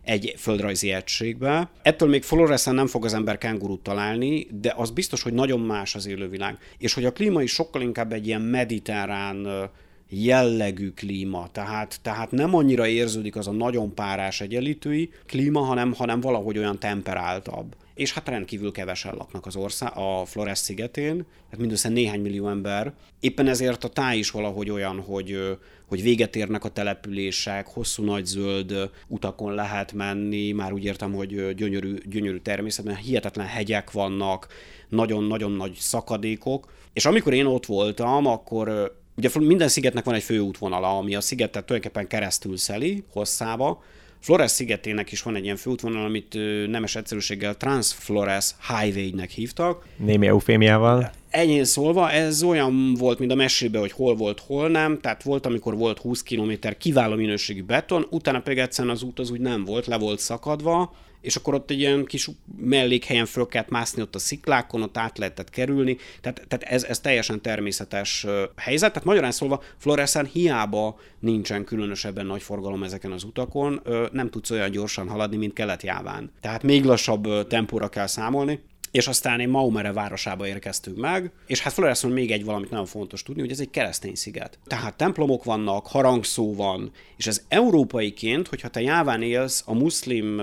egy földrajzi egységbe. Ettől még Floresen nem fog az ember kengurút találni, de az biztos, hogy nagyon más az élővilág. És hogy a klíma is sokkal inkább egy ilyen mediterrán jellegű klíma, tehát, tehát nem annyira érződik az a nagyon párás egyenlítői klíma, hanem, hanem valahogy olyan temperáltabb és hát rendkívül kevesen laknak az ország, a Flores szigetén, tehát mindössze néhány millió ember. Éppen ezért a táj is valahogy olyan, hogy, hogy véget érnek a települések, hosszú nagy zöld utakon lehet menni, már úgy értem, hogy gyönyörű, gyönyörű természetben, hihetetlen hegyek vannak, nagyon-nagyon nagy szakadékok, és amikor én ott voltam, akkor ugye minden szigetnek van egy főútvonala, ami a szigetet tulajdonképpen keresztül szeli hosszába, Flores szigetének is van egy ilyen főútvonal, amit nemes egyszerűséggel Transflores Highway-nek hívtak. Némi eufémiával. Ennyi szólva, ez olyan volt, mint a mesében, hogy hol volt, hol nem. Tehát volt, amikor volt 20 km kiváló minőségű beton, utána pedig egyszerűen az út az úgy nem volt, le volt szakadva, és akkor ott egy ilyen kis mellékhelyen föl kellett mászni ott a sziklákon, ott át lehetett kerülni, tehát, tehát ez, ez teljesen természetes helyzet, tehát magyarán szólva Floresen hiába nincsen különösebben nagy forgalom ezeken az utakon, nem tudsz olyan gyorsan haladni, mint kelet-jáván. Tehát még lassabb tempóra kell számolni, és aztán én Maumere városába érkeztünk meg, és hát Floreson még egy valamit nagyon fontos tudni, hogy ez egy keresztény sziget. Tehát templomok vannak, harangszó van, és ez európaiként, hogyha te Jáván élsz, a muszlim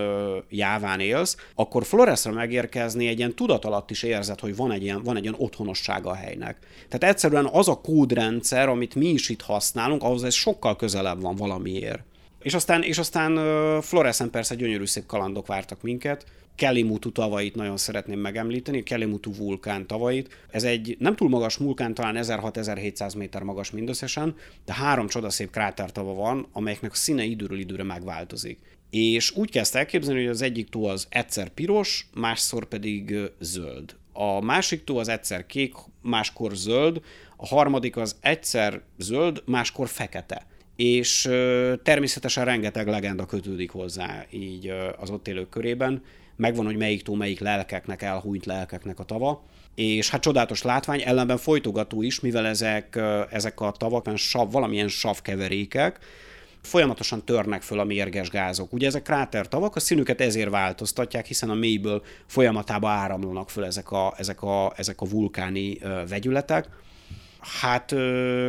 Jáván élsz, akkor Floresra megérkezni egy ilyen tudat alatt is érzed, hogy van egy ilyen, van egy ilyen otthonossága a helynek. Tehát egyszerűen az a kódrendszer, amit mi is itt használunk, ahhoz ez sokkal közelebb van valamiért. És aztán, és aztán Floresen persze gyönyörű szép kalandok vártak minket, Kelimutu tavait nagyon szeretném megemlíteni, Kelimutu vulkán tavait. Ez egy nem túl magas vulkán, talán 1600-1700 méter magas mindösszesen, de három csodaszép krátertava van, amelyeknek a színe időről időre megváltozik. És úgy kezd elképzelni, hogy az egyik tó az egyszer piros, másszor pedig zöld. A másik tó az egyszer kék, máskor zöld, a harmadik az egyszer zöld, máskor fekete és természetesen rengeteg legenda kötődik hozzá így az ott élők körében megvan, hogy melyik tó melyik lelkeknek, elhúnyt lelkeknek a tava, és hát csodálatos látvány, ellenben folytogató is, mivel ezek, ezek a tavak sav, valamilyen savkeverékek, folyamatosan törnek föl a mérges gázok. Ugye ezek krátertavak, a színüket ezért változtatják, hiszen a mélyből folyamatába áramlanak föl ezek a, ezek a, ezek a vulkáni vegyületek. Hát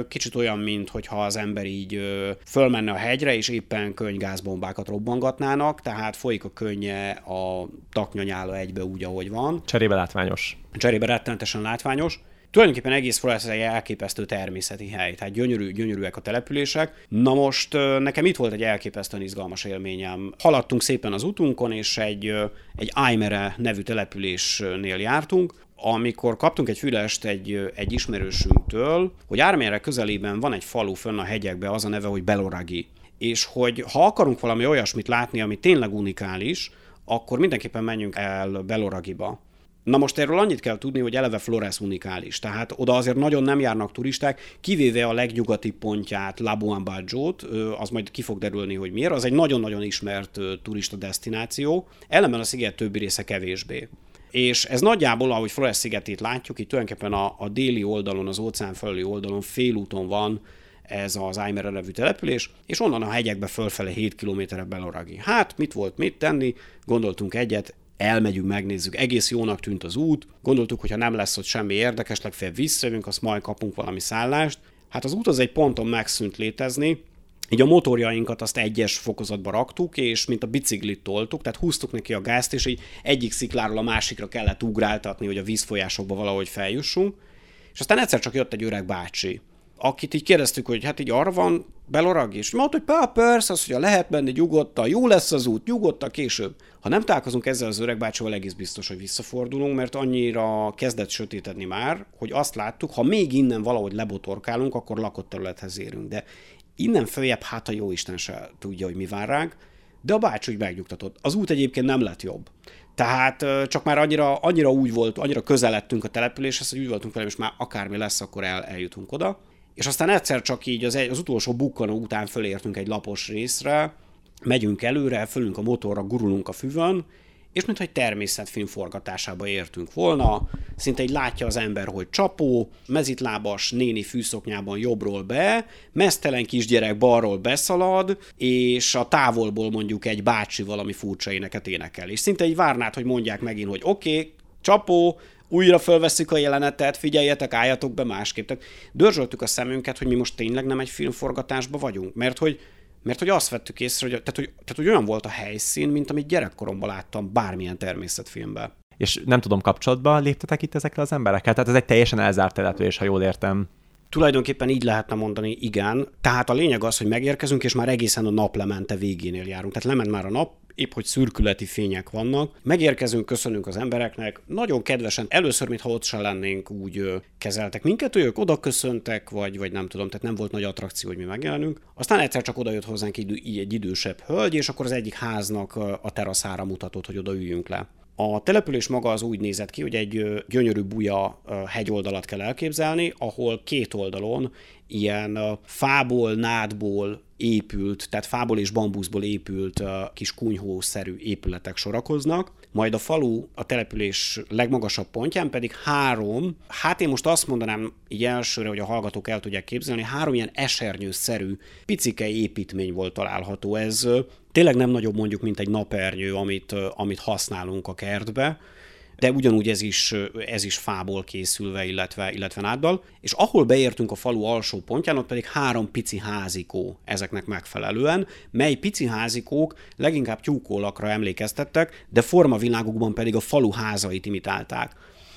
kicsit olyan, mint hogyha az ember így fölmenne a hegyre, és éppen könygázbombákat robbangatnának, tehát folyik a könnye a taknyanyála egybe úgy, ahogy van. Cserébe látványos. Cserébe rettenetesen látványos. Tulajdonképpen egész Flores egy elképesztő természeti hely, tehát gyönyörű, gyönyörűek a települések. Na most nekem itt volt egy elképesztően izgalmas élményem. Haladtunk szépen az utunkon, és egy, egy Aymere nevű településnél jártunk, amikor kaptunk egy fülest egy, egy ismerősünktől, hogy Ármére közelében van egy falu fönn a hegyekbe, az a neve, hogy Beloragi. És hogy ha akarunk valami olyasmit látni, ami tényleg unikális, akkor mindenképpen menjünk el Beloragiba. Na most erről annyit kell tudni, hogy eleve Flores unikális, tehát oda azért nagyon nem járnak turisták, kivéve a legnyugati pontját, Labuan Bajo-t, az majd ki fog derülni, hogy miért, az egy nagyon-nagyon ismert turista destináció, ellenben a sziget többi része kevésbé. És ez nagyjából, ahogy Flores szigetét látjuk, itt tulajdonképpen a, a déli oldalon, az óceán felüli oldalon félúton van ez az Aymere nevű település, és onnan a hegyekbe fölfele 7 kilométerre Beloragi. Hát, mit volt mit tenni? Gondoltunk egyet, elmegyünk, megnézzük, egész jónak tűnt az út, gondoltuk, hogy ha nem lesz ott semmi érdekes, legfeljebb visszajövünk, azt majd kapunk valami szállást. Hát az út az egy ponton megszűnt létezni, így a motorjainkat azt egyes fokozatba raktuk, és mint a biciklit toltuk, tehát húztuk neki a gázt, és így egyik szikláról a másikra kellett ugráltatni, hogy a vízfolyásokba valahogy feljussunk. És aztán egyszer csak jött egy öreg bácsi, akit így kérdeztük, hogy hát így arra van belorag, és mondta, hogy pá, persze, az, hogy lehet menni nyugodtan, jó lesz az út, nyugodtan később. Ha nem találkozunk ezzel az öreg bácsival, egész biztos, hogy visszafordulunk, mert annyira kezdett sötétedni már, hogy azt láttuk, ha még innen valahogy lebotorkálunk, akkor lakott területhez érünk. De innen följebb, hát a jó Isten se tudja, hogy mi vár ránk, de a bácsi úgy megnyugtatott. Az út egyébként nem lett jobb. Tehát csak már annyira, annyira úgy volt, annyira közeledtünk a településhez, hogy úgy voltunk vele, és már akármi lesz, akkor el, eljutunk oda. És aztán egyszer csak így az, az utolsó bukkanó után fölértünk egy lapos részre, megyünk előre, fölünk a motorra, gurulunk a füvön, és mintha egy természetfilm forgatásába értünk volna, szinte egy látja az ember, hogy csapó, mezitlábas néni fűszoknyában jobbról be, mesztelen kisgyerek balról beszalad, és a távolból mondjuk egy bácsi valami furcsa éneket énekel. És szinte egy várnád, hogy mondják megint, hogy oké, okay, csapó, újra fölveszük a jelenetet, figyeljetek, álljatok be másképp. Tehát dörzsöltük a szemünket, hogy mi most tényleg nem egy filmforgatásban vagyunk, mert hogy mert hogy azt vettük észre, hogy, tehát, hogy, tehát, hogy olyan volt a helyszín, mint amit gyerekkoromban láttam bármilyen természetfilmben. És nem tudom, kapcsolatba léptetek itt ezekkel az emberekkel? Tehát ez egy teljesen elzárt település, ha jól értem. Tulajdonképpen így lehetne mondani, igen. Tehát a lényeg az, hogy megérkezünk, és már egészen a naplemente végénél járunk. Tehát lement már a nap, épp hogy szürkületi fények vannak. Megérkezünk, köszönünk az embereknek, nagyon kedvesen, először, mintha ott se lennénk, úgy kezeltek minket, ők oda köszöntek, vagy, vagy nem tudom, tehát nem volt nagy attrakció, hogy mi megjelenünk. Aztán egyszer csak oda jött hozzánk így egy idősebb hölgy, és akkor az egyik háznak a teraszára mutatott, hogy oda üljünk le. A település maga az úgy nézett ki, hogy egy gyönyörű buja hegyoldalat kell elképzelni, ahol két oldalon ilyen fából, nádból épült, tehát fából és bambuszból épült kis kunyhószerű épületek sorakoznak, majd a falu a település legmagasabb pontján pedig három, hát én most azt mondanám így elsőre, hogy a hallgatók el tudják képzelni, három ilyen esernyőszerű picike építmény volt található. Ez tényleg nem nagyobb mondjuk, mint egy napernyő, amit, amit használunk a kertbe, de ugyanúgy ez is, ez is fából készülve, illetve, illetve náddal. És ahol beértünk a falu alsó pontján, ott pedig három pici házikó ezeknek megfelelően, mely pici házikók leginkább tyúkólakra emlékeztettek, de formavilágukban pedig a falu házait imitálták.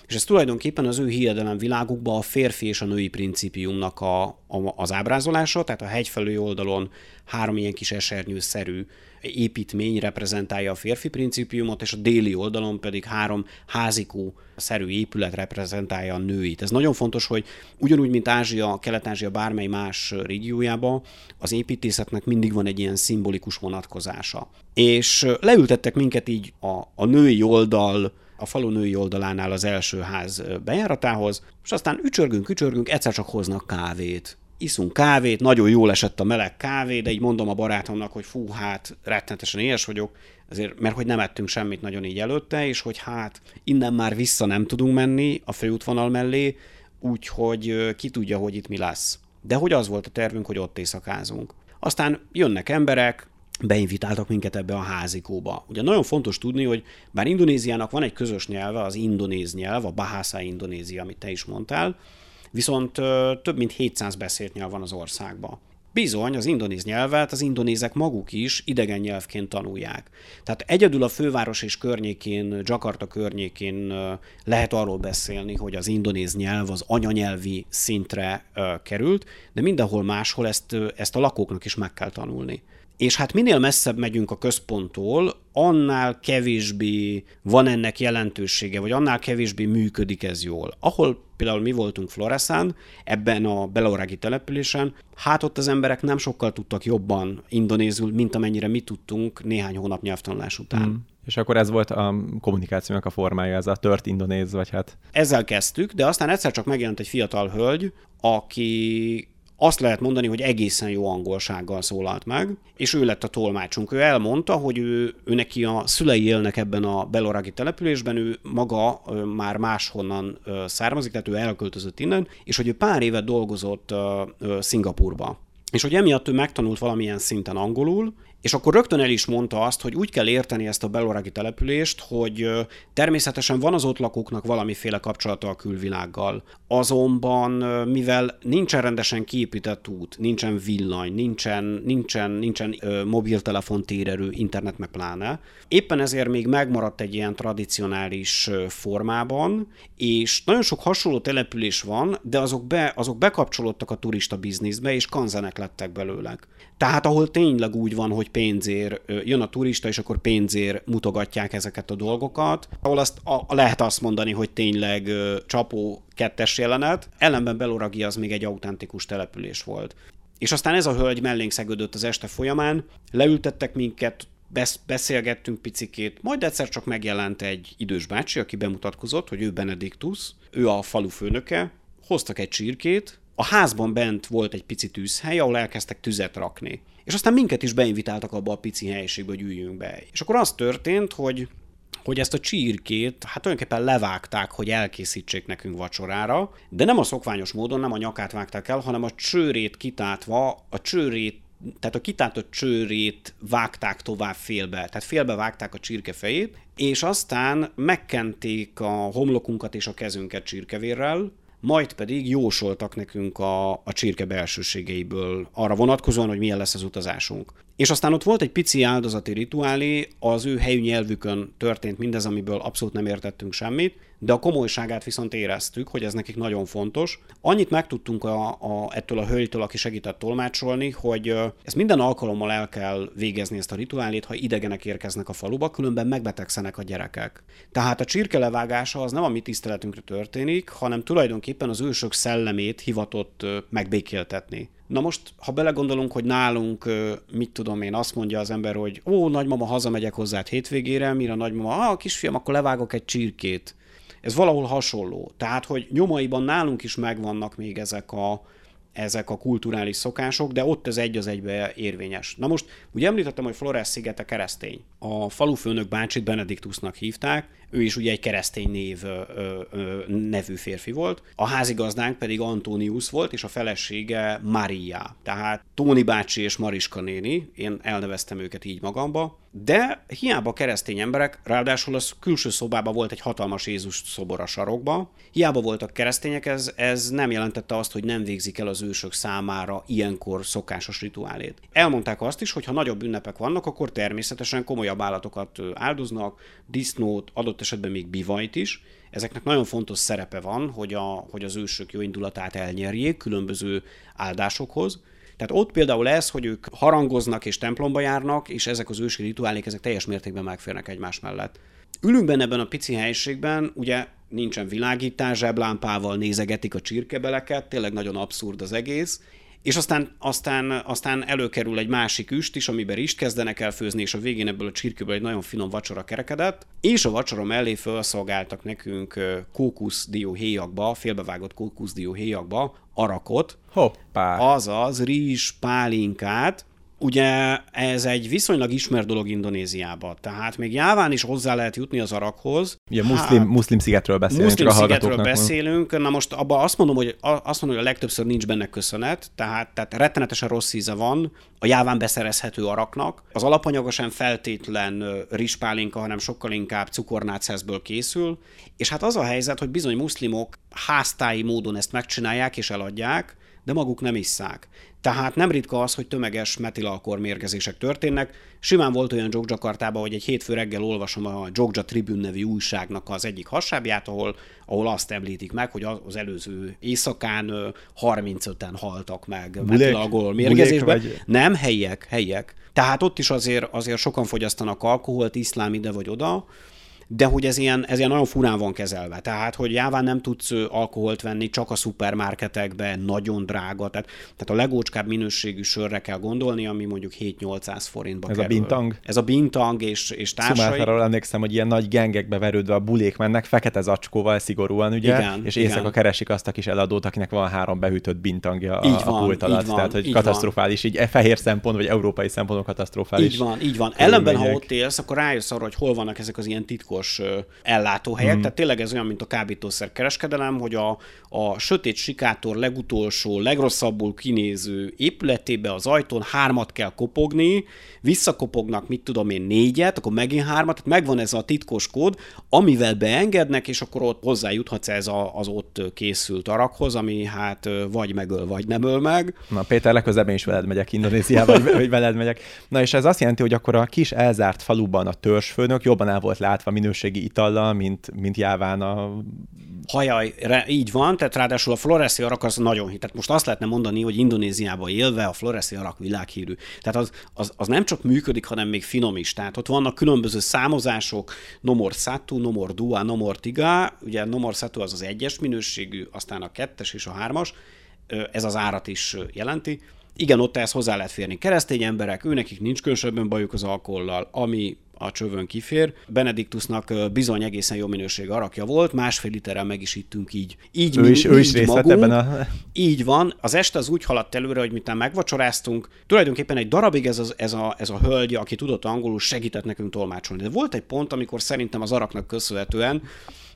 És ez tulajdonképpen az ő hiedelem világukban a férfi és a női principiumnak a, a, az ábrázolása, tehát a hegyfelő oldalon három ilyen kis esernyőszerű építmény reprezentálja a férfi principiumot, és a déli oldalon pedig három házikó szerű épület reprezentálja a nőit. Ez nagyon fontos, hogy ugyanúgy, mint Ázsia, Kelet-Ázsia bármely más régiójában, az építészetnek mindig van egy ilyen szimbolikus vonatkozása. És leültettek minket így a, a női oldal a falu női oldalánál az első ház bejáratához, és aztán ücsörgünk, ücsörgünk, egyszer csak hoznak kávét. Iszunk kávét, nagyon jól esett a meleg kávé, de így mondom a barátomnak, hogy fú, hát rettenetesen éhes vagyok, azért, mert hogy nem ettünk semmit nagyon így előtte, és hogy hát innen már vissza nem tudunk menni a főútvonal mellé, úgyhogy ki tudja, hogy itt mi lesz. De hogy az volt a tervünk, hogy ott éjszakázunk. Aztán jönnek emberek, beinvitáltak minket ebbe a házikóba. Ugye nagyon fontos tudni, hogy bár Indonéziának van egy közös nyelve, az indonéz nyelv, a Bahasa Indonézia, amit te is mondtál, viszont több mint 700 beszélt nyelv van az országban. Bizony, az indonéz nyelvet az indonézek maguk is idegen nyelvként tanulják. Tehát egyedül a főváros és környékén, Jakarta környékén lehet arról beszélni, hogy az indonéz nyelv az anyanyelvi szintre került, de mindenhol máshol ezt, ezt a lakóknak is meg kell tanulni. És hát minél messzebb megyünk a központtól, annál kevésbé van ennek jelentősége, vagy annál kevésbé működik ez jól. Ahol például mi voltunk Floreszán, ebben a belorági településen, hát ott az emberek nem sokkal tudtak jobban indonézul, mint amennyire mi tudtunk néhány hónap nyelvtanulás után. Mm. És akkor ez volt a kommunikációnak a formája, ez a tört indonéz, vagy hát? Ezzel kezdtük, de aztán egyszer csak megjelent egy fiatal hölgy, aki azt lehet mondani, hogy egészen jó angolsággal szólalt meg, és ő lett a tolmácsunk. Ő elmondta, hogy ő, ő neki a szülei élnek ebben a beloragi településben, ő maga már máshonnan származik, tehát ő elköltözött innen, és hogy ő pár évet dolgozott Szingapurba. És hogy emiatt ő megtanult valamilyen szinten angolul, és akkor rögtön el is mondta azt, hogy úgy kell érteni ezt a beloragi települést, hogy természetesen van az ott lakóknak valamiféle kapcsolata a külvilággal. Azonban, mivel nincsen rendesen kiépített út, nincsen villany, nincsen, nincsen, nincsen mobiltelefon térerő, internet meg pláne, éppen ezért még megmaradt egy ilyen tradicionális formában, és nagyon sok hasonló település van, de azok, be, azok bekapcsolódtak a turista bizniszbe, és kanzenek lettek belőlek. Tehát ahol tényleg úgy van, hogy pénzér jön a turista, és akkor pénzér mutogatják ezeket a dolgokat, ahol azt a, lehet azt mondani, hogy tényleg csapó kettes jelenet, ellenben Beloragi az még egy autentikus település volt. És aztán ez a hölgy mellénk szegődött az este folyamán, leültettek minket, beszélgettünk picikét, majd egyszer csak megjelent egy idős bácsi, aki bemutatkozott, hogy ő Benediktus, ő a falu főnöke, hoztak egy csirkét, a házban bent volt egy pici tűzhely, ahol elkezdtek tüzet rakni. És aztán minket is beinvitáltak abba a pici helyiségbe, hogy üljünk be. És akkor az történt, hogy hogy ezt a csirkét hát tulajdonképpen levágták, hogy elkészítsék nekünk vacsorára, de nem a szokványos módon, nem a nyakát vágták el, hanem a csőrét kitátva, a csőrét tehát a kitátott csőrét vágták tovább félbe, tehát félbe vágták a csirke fejét, és aztán megkenték a homlokunkat és a kezünket csirkevérrel, majd pedig jósoltak nekünk a, a csirke belsőségeiből arra vonatkozóan, hogy milyen lesz az utazásunk. És aztán ott volt egy pici áldozati rituálé, az ő helyű nyelvükön történt mindez, amiből abszolút nem értettünk semmit, de a komolyságát viszont éreztük, hogy ez nekik nagyon fontos. Annyit megtudtunk a, a, ettől a hölgytől, aki segített tolmácsolni, hogy ezt minden alkalommal el kell végezni ezt a rituálét, ha idegenek érkeznek a faluba, különben megbetegszenek a gyerekek. Tehát a csirke levágása az nem a mi tiszteletünkre történik, hanem tulajdonképpen az ősök szellemét hivatott megbékéltetni. Na most, ha belegondolunk, hogy nálunk, mit tudom én, azt mondja az ember, hogy ó, nagymama, hazamegyek hozzád hétvégére, mire a nagymama, ah, kisfiam, akkor levágok egy csirkét. Ez valahol hasonló. Tehát, hogy nyomaiban nálunk is megvannak még ezek a, ezek a kulturális szokások, de ott ez egy az egybe érvényes. Na most, ugye említettem, hogy Flores szigete keresztény. A falufőnök bácsit Benediktusnak hívták, ő is ugye egy keresztény név nevű férfi volt. A házigazdánk pedig Antonius volt, és a felesége Maria. Tehát Tóni bácsi és Mariska néni, én elneveztem őket így magamba, de hiába keresztény emberek, ráadásul az külső szobában volt egy hatalmas Jézus szobor a sarokba, hiába voltak keresztények, ez, ez nem jelentette azt, hogy nem végzik el az ősök számára ilyenkor szokásos rituálét. Elmondták azt is, hogy ha nagyobb ünnepek vannak, akkor természetesen komolyabb állatokat áldoznak, disznót, adott esetben még bivajt is. Ezeknek nagyon fontos szerepe van, hogy, a, hogy az ősök jó indulatát elnyerjék különböző áldásokhoz. Tehát ott például ez, hogy ők harangoznak és templomba járnak, és ezek az ősi rituálék, ezek teljes mértékben megférnek egymás mellett. Ülünk benne ebben a pici helyiségben, ugye nincsen világítás, zseblámpával nézegetik a csirkebeleket, tényleg nagyon abszurd az egész, és aztán, aztán, aztán előkerül egy másik üst is, amiben is kezdenek el főzni, és a végén ebből a csirkőből egy nagyon finom vacsora kerekedett, és a vacsora mellé felszolgáltak nekünk kókuszdió héjakba, félbevágott kókuszdió héjakba arakot, Hoppá! azaz rizs pálinkát, Ugye ez egy viszonylag ismert dolog Indonéziába, tehát még Jáván is hozzá lehet jutni az arakhoz. Ugye muszlim, hát, muszlim szigetről beszélünk. Muszlim szigetről beszélünk, na most abban azt mondom, hogy azt mondom, hogy a legtöbbször nincs benne köszönet, tehát, tehát rettenetesen rossz íze van a Jáván beszerezhető araknak. Az alapanyaga sem feltétlen rispálinka, hanem sokkal inkább cukornáceszből készül, és hát az a helyzet, hogy bizony muszlimok háztáji módon ezt megcsinálják és eladják, de maguk nem isszák. Tehát nem ritka az, hogy tömeges metilalkor mérgezések történnek. Simán volt olyan Jogjakartában, hogy egy hétfő reggel olvasom a Jogja Tribune nevű újságnak az egyik hasábját, ahol, ahol azt említik meg, hogy az előző éjszakán 35-en haltak meg metilalkor mérgezésben. Nem, helyiek, helyiek. Tehát ott is azért, azért sokan fogyasztanak alkoholt, iszlám ide vagy oda, de hogy ez ilyen, ez ilyen nagyon furán van kezelve. Tehát, hogy jáván nem tudsz alkoholt venni, csak a szupermarketekben, nagyon drága. Tehát, tehát a legócskább minőségű sörre kell gondolni, ami mondjuk 7-800 forintba Ez kerül. a bintang? Ez a bintang és, és társai. Szumátáról emlékszem, hogy ilyen nagy gengekbe verődve a bulék mennek, fekete zacskóval szigorúan, ugye? Igen, és éjszaka igen. keresik azt a kis eladót, akinek van három behűtött bintangja a, így van, a pult alatt. Van, Tehát, hogy katasztrofális, van. így e fehér szempont, vagy európai szempontból katasztrofális. Így van, így van. Ellenben, ha ott élsz, akkor rájössz arra, hogy hol vannak ezek az ilyen titkos titkos ellátóhelyek, mm. tehát tényleg ez olyan, mint a kábítószer kereskedelem, hogy a, a sötét sikátor legutolsó, legrosszabbul kinéző épületébe az ajtón hármat kell kopogni, visszakopognak, mit tudom én, négyet, akkor megint hármat, tehát megvan ez a titkos kód, amivel beengednek, és akkor ott hozzájuthatsz ez a, az ott készült arakhoz, ami hát vagy megöl, vagy nem öl meg. Na Péter, legközelebb én is veled megyek Indonéziába, vagy, veled megyek. Na és ez azt jelenti, hogy akkor a kis elzárt faluban a törzsfőnök jobban el volt látva minőségi itallal, mint, mint jáván a Hajaj, így van, tehát ráadásul a Floreszi arak az nagyon hit. Tehát most azt lehetne mondani, hogy Indonéziában élve a Floreszi arak világhírű. Tehát az, az, az, nem csak működik, hanem még finom is. Tehát ott vannak különböző számozások, Nomor Satu, Nomor Dua, Nomor Tiga, ugye Nomor Satu az az egyes minőségű, aztán a kettes és a hármas, ez az árat is jelenti. Igen, ott ehhez hozzá lehet férni keresztény emberek, őnekik nincs különösebben bajuk az alkollal, ami a csövön kifér. Benediktusnak bizony egészen jó minőség arakja volt, másfél literrel meg is ittünk így. Így, ő is, ő is részt magunk, ebben a... Így van. Az este az úgy haladt előre, hogy miután megvacsoráztunk, tulajdonképpen egy darabig ez a, ez, a, ez a hölgy, aki tudott angolul, segített nekünk tolmácsolni. De volt egy pont, amikor szerintem az araknak köszönhetően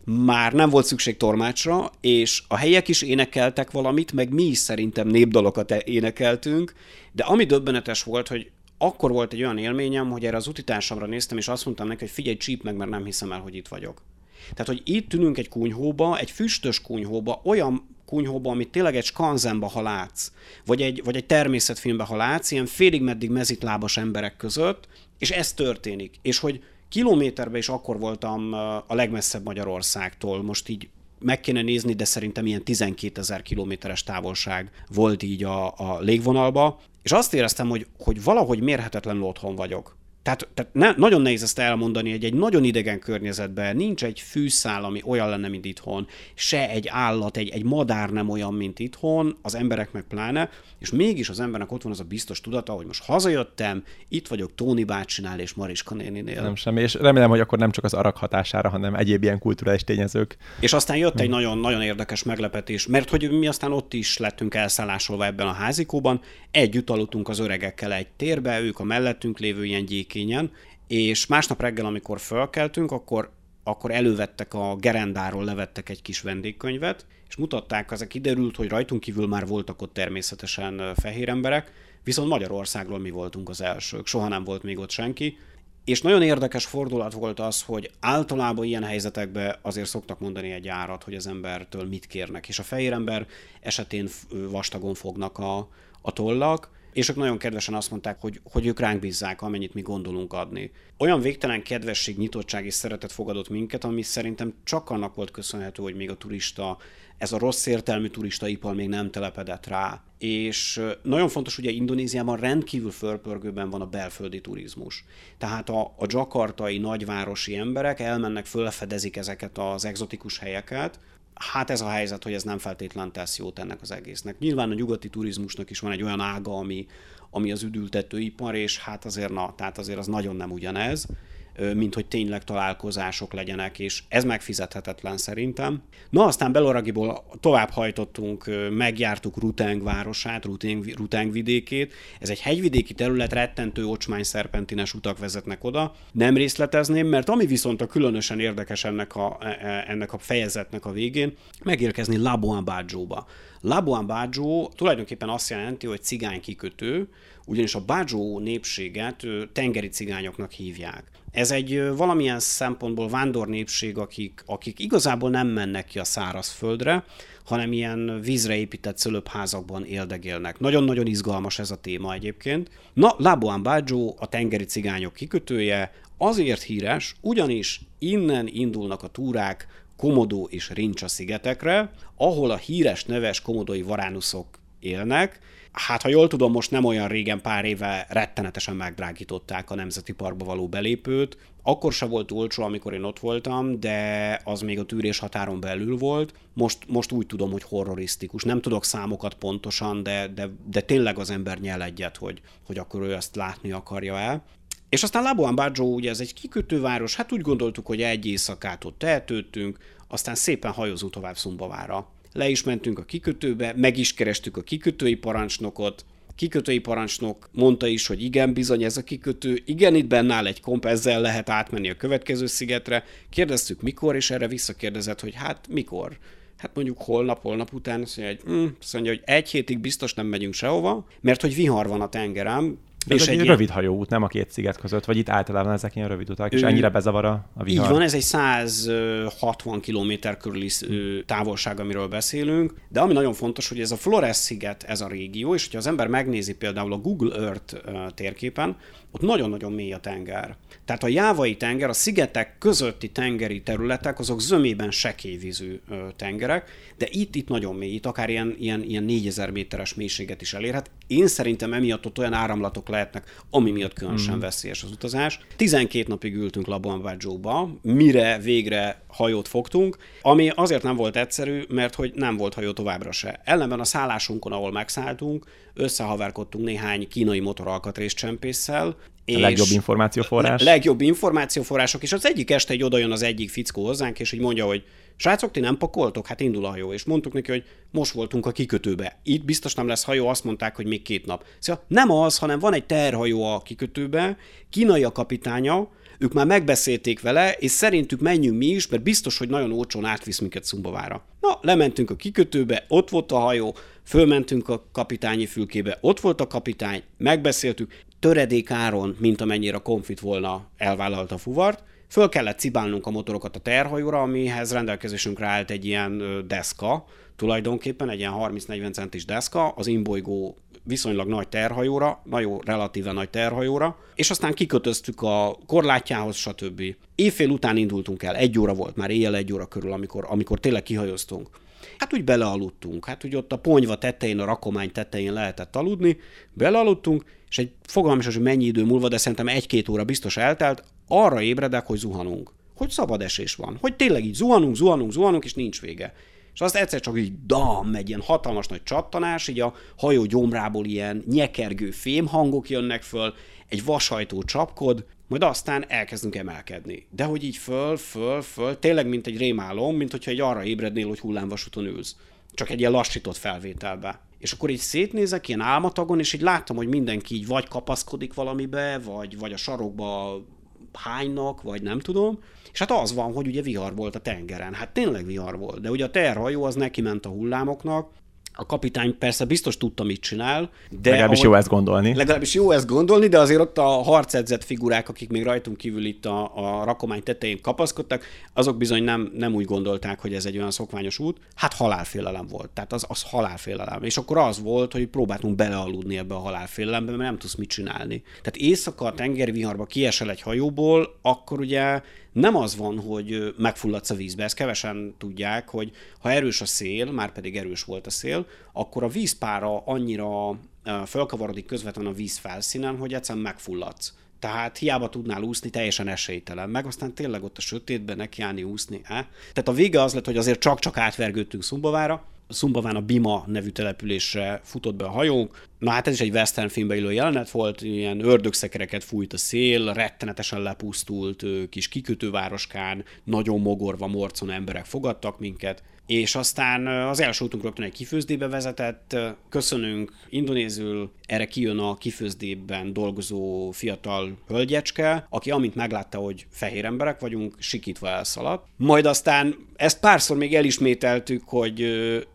már nem volt szükség tormácsra, és a helyek is énekeltek valamit, meg mi is szerintem népdalokat énekeltünk, de ami döbbenetes volt, hogy akkor volt egy olyan élményem, hogy erre az utitársamra néztem, és azt mondtam neki, hogy figyelj, csíp meg, mert nem hiszem el, hogy itt vagyok. Tehát, hogy itt ülünk egy kunyhóba, egy füstös kunyhóba, olyan kunyhóba, amit tényleg egy skanzenba, ha látsz, vagy egy, vagy egy természetfilmbe, ha látsz, ilyen félig meddig mezitlábas emberek között, és ez történik. És hogy kilométerben is akkor voltam a legmesszebb Magyarországtól, most így meg kéne nézni, de szerintem ilyen 12 ezer kilométeres távolság volt így a, a légvonalba, és azt éreztem, hogy, hogy valahogy mérhetetlenül otthon vagyok. Tehát, tehát ne, nagyon nehéz ezt elmondani, hogy egy nagyon idegen környezetben nincs egy fűszál, ami olyan lenne, mint itthon, se egy állat, egy, egy madár nem olyan, mint itthon, az emberek meg pláne, és mégis az embernek ott van az a biztos tudata, hogy most hazajöttem, itt vagyok Tóni bácsinál és Mariska néninél. Nem semmi, és remélem, hogy akkor nem csak az arak hatására, hanem egyéb ilyen kulturális tényezők. És aztán jött egy nagyon-nagyon érdekes meglepetés, mert hogy mi aztán ott is lettünk elszállásolva ebben a házikóban, együtt aludtunk az öregekkel egy térbe, ők a mellettünk lévő ilyen gyékényen, és másnap reggel, amikor fölkeltünk, akkor akkor elővettek a gerendáról, levettek egy kis vendégkönyvet, és mutatták, ezek kiderült, hogy rajtunk kívül már voltak ott természetesen fehér emberek, viszont Magyarországról mi voltunk az elsők, soha nem volt még ott senki, és nagyon érdekes fordulat volt az, hogy általában ilyen helyzetekben azért szoktak mondani egy árat, hogy az embertől mit kérnek, és a fehér ember esetén vastagon fognak a, a tollak, és ők nagyon kedvesen azt mondták, hogy, hogy ők ránk bízzák, amennyit mi gondolunk adni. Olyan végtelen kedvesség, nyitottság és szeretet fogadott minket, ami szerintem csak annak volt köszönhető, hogy még a turista, ez a rossz értelmű ipar még nem telepedett rá. És nagyon fontos, ugye Indonéziában rendkívül fölpörgőben van a belföldi turizmus. Tehát a, a jakartai nagyvárosi emberek elmennek, fölfedezik ezeket az egzotikus helyeket, hát ez a helyzet, hogy ez nem feltétlen tesz jót ennek az egésznek. Nyilván a nyugati turizmusnak is van egy olyan ága, ami, ami az üdültetőipar, és hát azért na, tehát azért az nagyon nem ugyanez. Mint hogy tényleg találkozások legyenek, és ez megfizethetetlen szerintem. Na aztán Beloragiból tovább hajtottunk, megjártuk Ruteng városát, Ruteng, Ruteng vidékét. Ez egy hegyvidéki terület, rettentő ocsmány szerpentines utak vezetnek oda. Nem részletezném, mert ami viszont a különösen érdekes ennek a, e, e, ennek a fejezetnek a végén, megérkezni Labuan Bágyóba. Labuan Bágyó tulajdonképpen azt jelenti, hogy cigány kikötő, ugyanis a Bágyó népséget tengeri cigányoknak hívják. Ez egy valamilyen szempontból vándor népség, akik, akik igazából nem mennek ki a szárazföldre, hanem ilyen vízre épített szölöpházakban éldegélnek. Nagyon-nagyon izgalmas ez a téma egyébként. Na, Labuan Bágyó a tengeri cigányok kikötője, azért híres, ugyanis innen indulnak a túrák Komodó és Rincsa szigetekre, ahol a híres neves komodói varánuszok élnek, Hát, ha jól tudom, most nem olyan régen, pár éve rettenetesen megdrágították a Nemzeti Parkba való belépőt. Akkor se volt olcsó, amikor én ott voltam, de az még a tűrés határon belül volt. Most, most úgy tudom, hogy horrorisztikus. Nem tudok számokat pontosan, de, de, de tényleg az ember nyel egyet, hogy, hogy akkor ő ezt látni akarja el. És aztán Labuan Bajo, ugye ez egy kikötőváros, hát úgy gondoltuk, hogy egy éjszakát ott eltöltünk, aztán szépen hajózunk tovább Szumbavára le is mentünk a kikötőbe, meg is kerestük a kikötői parancsnokot, kikötői parancsnok mondta is, hogy igen, bizony ez a kikötő, igen, itt benne áll egy komp, ezzel lehet átmenni a következő szigetre. Kérdeztük mikor, és erre visszakérdezett, hogy hát mikor. Hát mondjuk holnap, holnap után azt mondja, hogy, mm, azt mondja, hogy egy hétig biztos nem megyünk sehova, mert hogy vihar van a tengerem, de és egy, egy rövid hajóút, nem a két sziget között, vagy itt általában ezek ilyen rövid utak, és ennyire bezavar a, a vihar. Így van, ez egy 160 km körüli távolság, amiről beszélünk, de ami nagyon fontos, hogy ez a Flores sziget, ez a régió, és hogyha az ember megnézi például a Google Earth térképen, ott nagyon-nagyon mély a tenger. Tehát a jávai tenger, a szigetek közötti tengeri területek, azok zömében sekélyvízű tengerek, de itt, itt nagyon mély, itt akár ilyen, ilyen, ilyen 4000 méteres mélységet is elérhet. Én szerintem emiatt ott olyan áramlatok lehetnek, ami miatt különösen mm. veszélyes az utazás. 12 napig ültünk Labuan mire végre hajót fogtunk, ami azért nem volt egyszerű, mert hogy nem volt hajó továbbra se. Ellenben a szállásunkon, ahol megszálltunk, összehaverkodtunk néhány kínai motoralkatrészcsempésszel, és a legjobb információforrás. Legjobb információforrások, és az egyik este egy oda jön az egyik fickó hozzánk, és így mondja, hogy srácok, ti nem pakoltok? Hát indul a hajó. És mondtuk neki, hogy most voltunk a kikötőbe. Itt biztos nem lesz hajó, azt mondták, hogy még két nap. Szóval nem az, hanem van egy terhajó a kikötőbe, kínai a kapitánya, ők már megbeszélték vele, és szerintük menjünk mi is, mert biztos, hogy nagyon olcsón átvisz minket Szumbavára. Na, lementünk a kikötőbe, ott volt a hajó, fölmentünk a kapitányi fülkébe, ott volt a kapitány, megbeszéltük, töredék áron, mint amennyire a konfit volna elvállalta a fuvart, föl kellett cibálnunk a motorokat a terhajóra, amihez rendelkezésünkre állt egy ilyen deszka, tulajdonképpen egy ilyen 30-40 centis deszka, az imbolygó viszonylag nagy terhajóra, nagyon relatíve nagy terhajóra, és aztán kikötöztük a korlátjához, stb. Évfél után indultunk el, egy óra volt, már éjjel egy óra körül, amikor, amikor tényleg kihajoztunk. Hát úgy belealudtunk, hát úgy ott a ponyva tetején, a rakomány tetején lehetett aludni, belealudtunk, és egy fogalmas, hogy mennyi idő múlva, de szerintem egy-két óra biztos eltelt, arra ébredek, hogy zuhanunk. Hogy szabad esés van. Hogy tényleg így zuhanunk, zuhanunk, zuhanunk, és nincs vége. És azt egyszer csak így dam, egy ilyen hatalmas nagy csattanás, így a hajó gyomrából ilyen nyekergő fémhangok jönnek föl, egy vashajtó csapkod, majd aztán elkezdünk emelkedni. De hogy így föl, föl, föl, tényleg mint egy rémálom, mint hogyha egy arra ébrednél, hogy hullámvasúton ülsz. Csak egy ilyen lassított felvételbe. És akkor így szétnézek ilyen álmatagon, és így láttam, hogy mindenki így vagy kapaszkodik valamibe, vagy, vagy a sarokba hánynak, vagy nem tudom. És hát az van, hogy ugye vihar volt a tengeren. Hát tényleg vihar volt. De ugye a terhajó az neki ment a hullámoknak, a kapitány persze biztos tudta, mit csinál. De legalábbis ahogy, jó ezt gondolni. Legalábbis jó ezt gondolni, de azért ott a harcedzett figurák, akik még rajtunk kívül itt a, a rakomány tetején kapaszkodtak, azok bizony nem, nem úgy gondolták, hogy ez egy olyan szokványos út. Hát halálfélelem volt. Tehát az, az halálfélelem. És akkor az volt, hogy próbáltunk belealudni ebbe a halálfélelembe, mert nem tudsz mit csinálni. Tehát éjszaka a tengerviharba kiesel egy hajóból, akkor ugye nem az van, hogy megfulladsz a vízbe, ezt kevesen tudják, hogy ha erős a szél, már pedig erős volt a szél, akkor a vízpára annyira felkavarodik közvetlenül a víz felszínen, hogy egyszerűen megfulladsz. Tehát hiába tudnál úszni, teljesen esélytelen. Meg aztán tényleg ott a sötétben nekiállni úszni. Eh? Tehát a vége az lett, hogy azért csak-csak átvergődtünk Szumbavára, Szumbaván a Bima nevű településre futott be a hajónk, Na hát ez is egy western filmbe illő jelenet volt, ilyen ördögszekereket fújt a szél, rettenetesen lepusztult kis kikötővároskán, nagyon mogorva morcon emberek fogadtak minket, és aztán az első útunk rögtön egy kifőzdébe vezetett, köszönünk indonézül, erre kijön a kifőzdében dolgozó fiatal hölgyecske, aki amint meglátta, hogy fehér emberek vagyunk, sikítva elszaladt. Majd aztán ezt párszor még elismételtük, hogy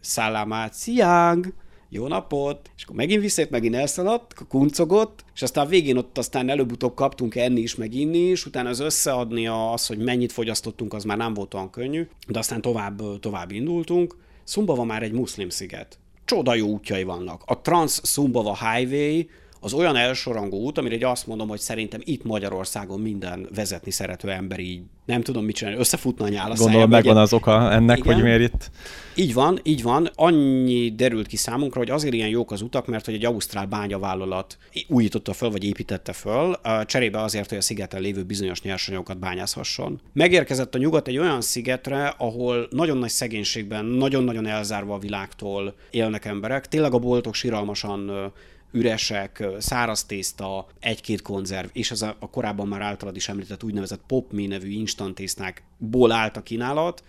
szállámát, sziáng, jó napot, és akkor megint visszét, megint elszaladt, kuncogott, és aztán végén ott aztán előbb-utóbb kaptunk enni is, meg inni is, utána az összeadni az, hogy mennyit fogyasztottunk, az már nem volt olyan könnyű, de aztán tovább, tovább indultunk. Szumbava már egy muszlim sziget. Csoda jó útjai vannak. A Trans Szumbava Highway az olyan elsorangú út, amire egy azt mondom, hogy szerintem itt Magyarországon minden vezetni szerető ember így nem tudom mit csinálni, összefutna a nyál a Gondolom megvan az oka ennek, Igen. hogy miért itt. Így van, így van. Annyi derült ki számunkra, hogy azért ilyen jók az utak, mert hogy egy ausztrál bányavállalat újította föl, vagy építette föl, cserébe azért, hogy a szigeten lévő bizonyos nyersanyagokat bányázhasson. Megérkezett a nyugat egy olyan szigetre, ahol nagyon nagy szegénységben, nagyon-nagyon elzárva a világtól élnek emberek. Tényleg a boltok siralmasan üresek, száraz tészta, egy-két konzerv, és az a, a korábban már általad is említett úgynevezett popmi nevű instant tésztákból állt a kínálat,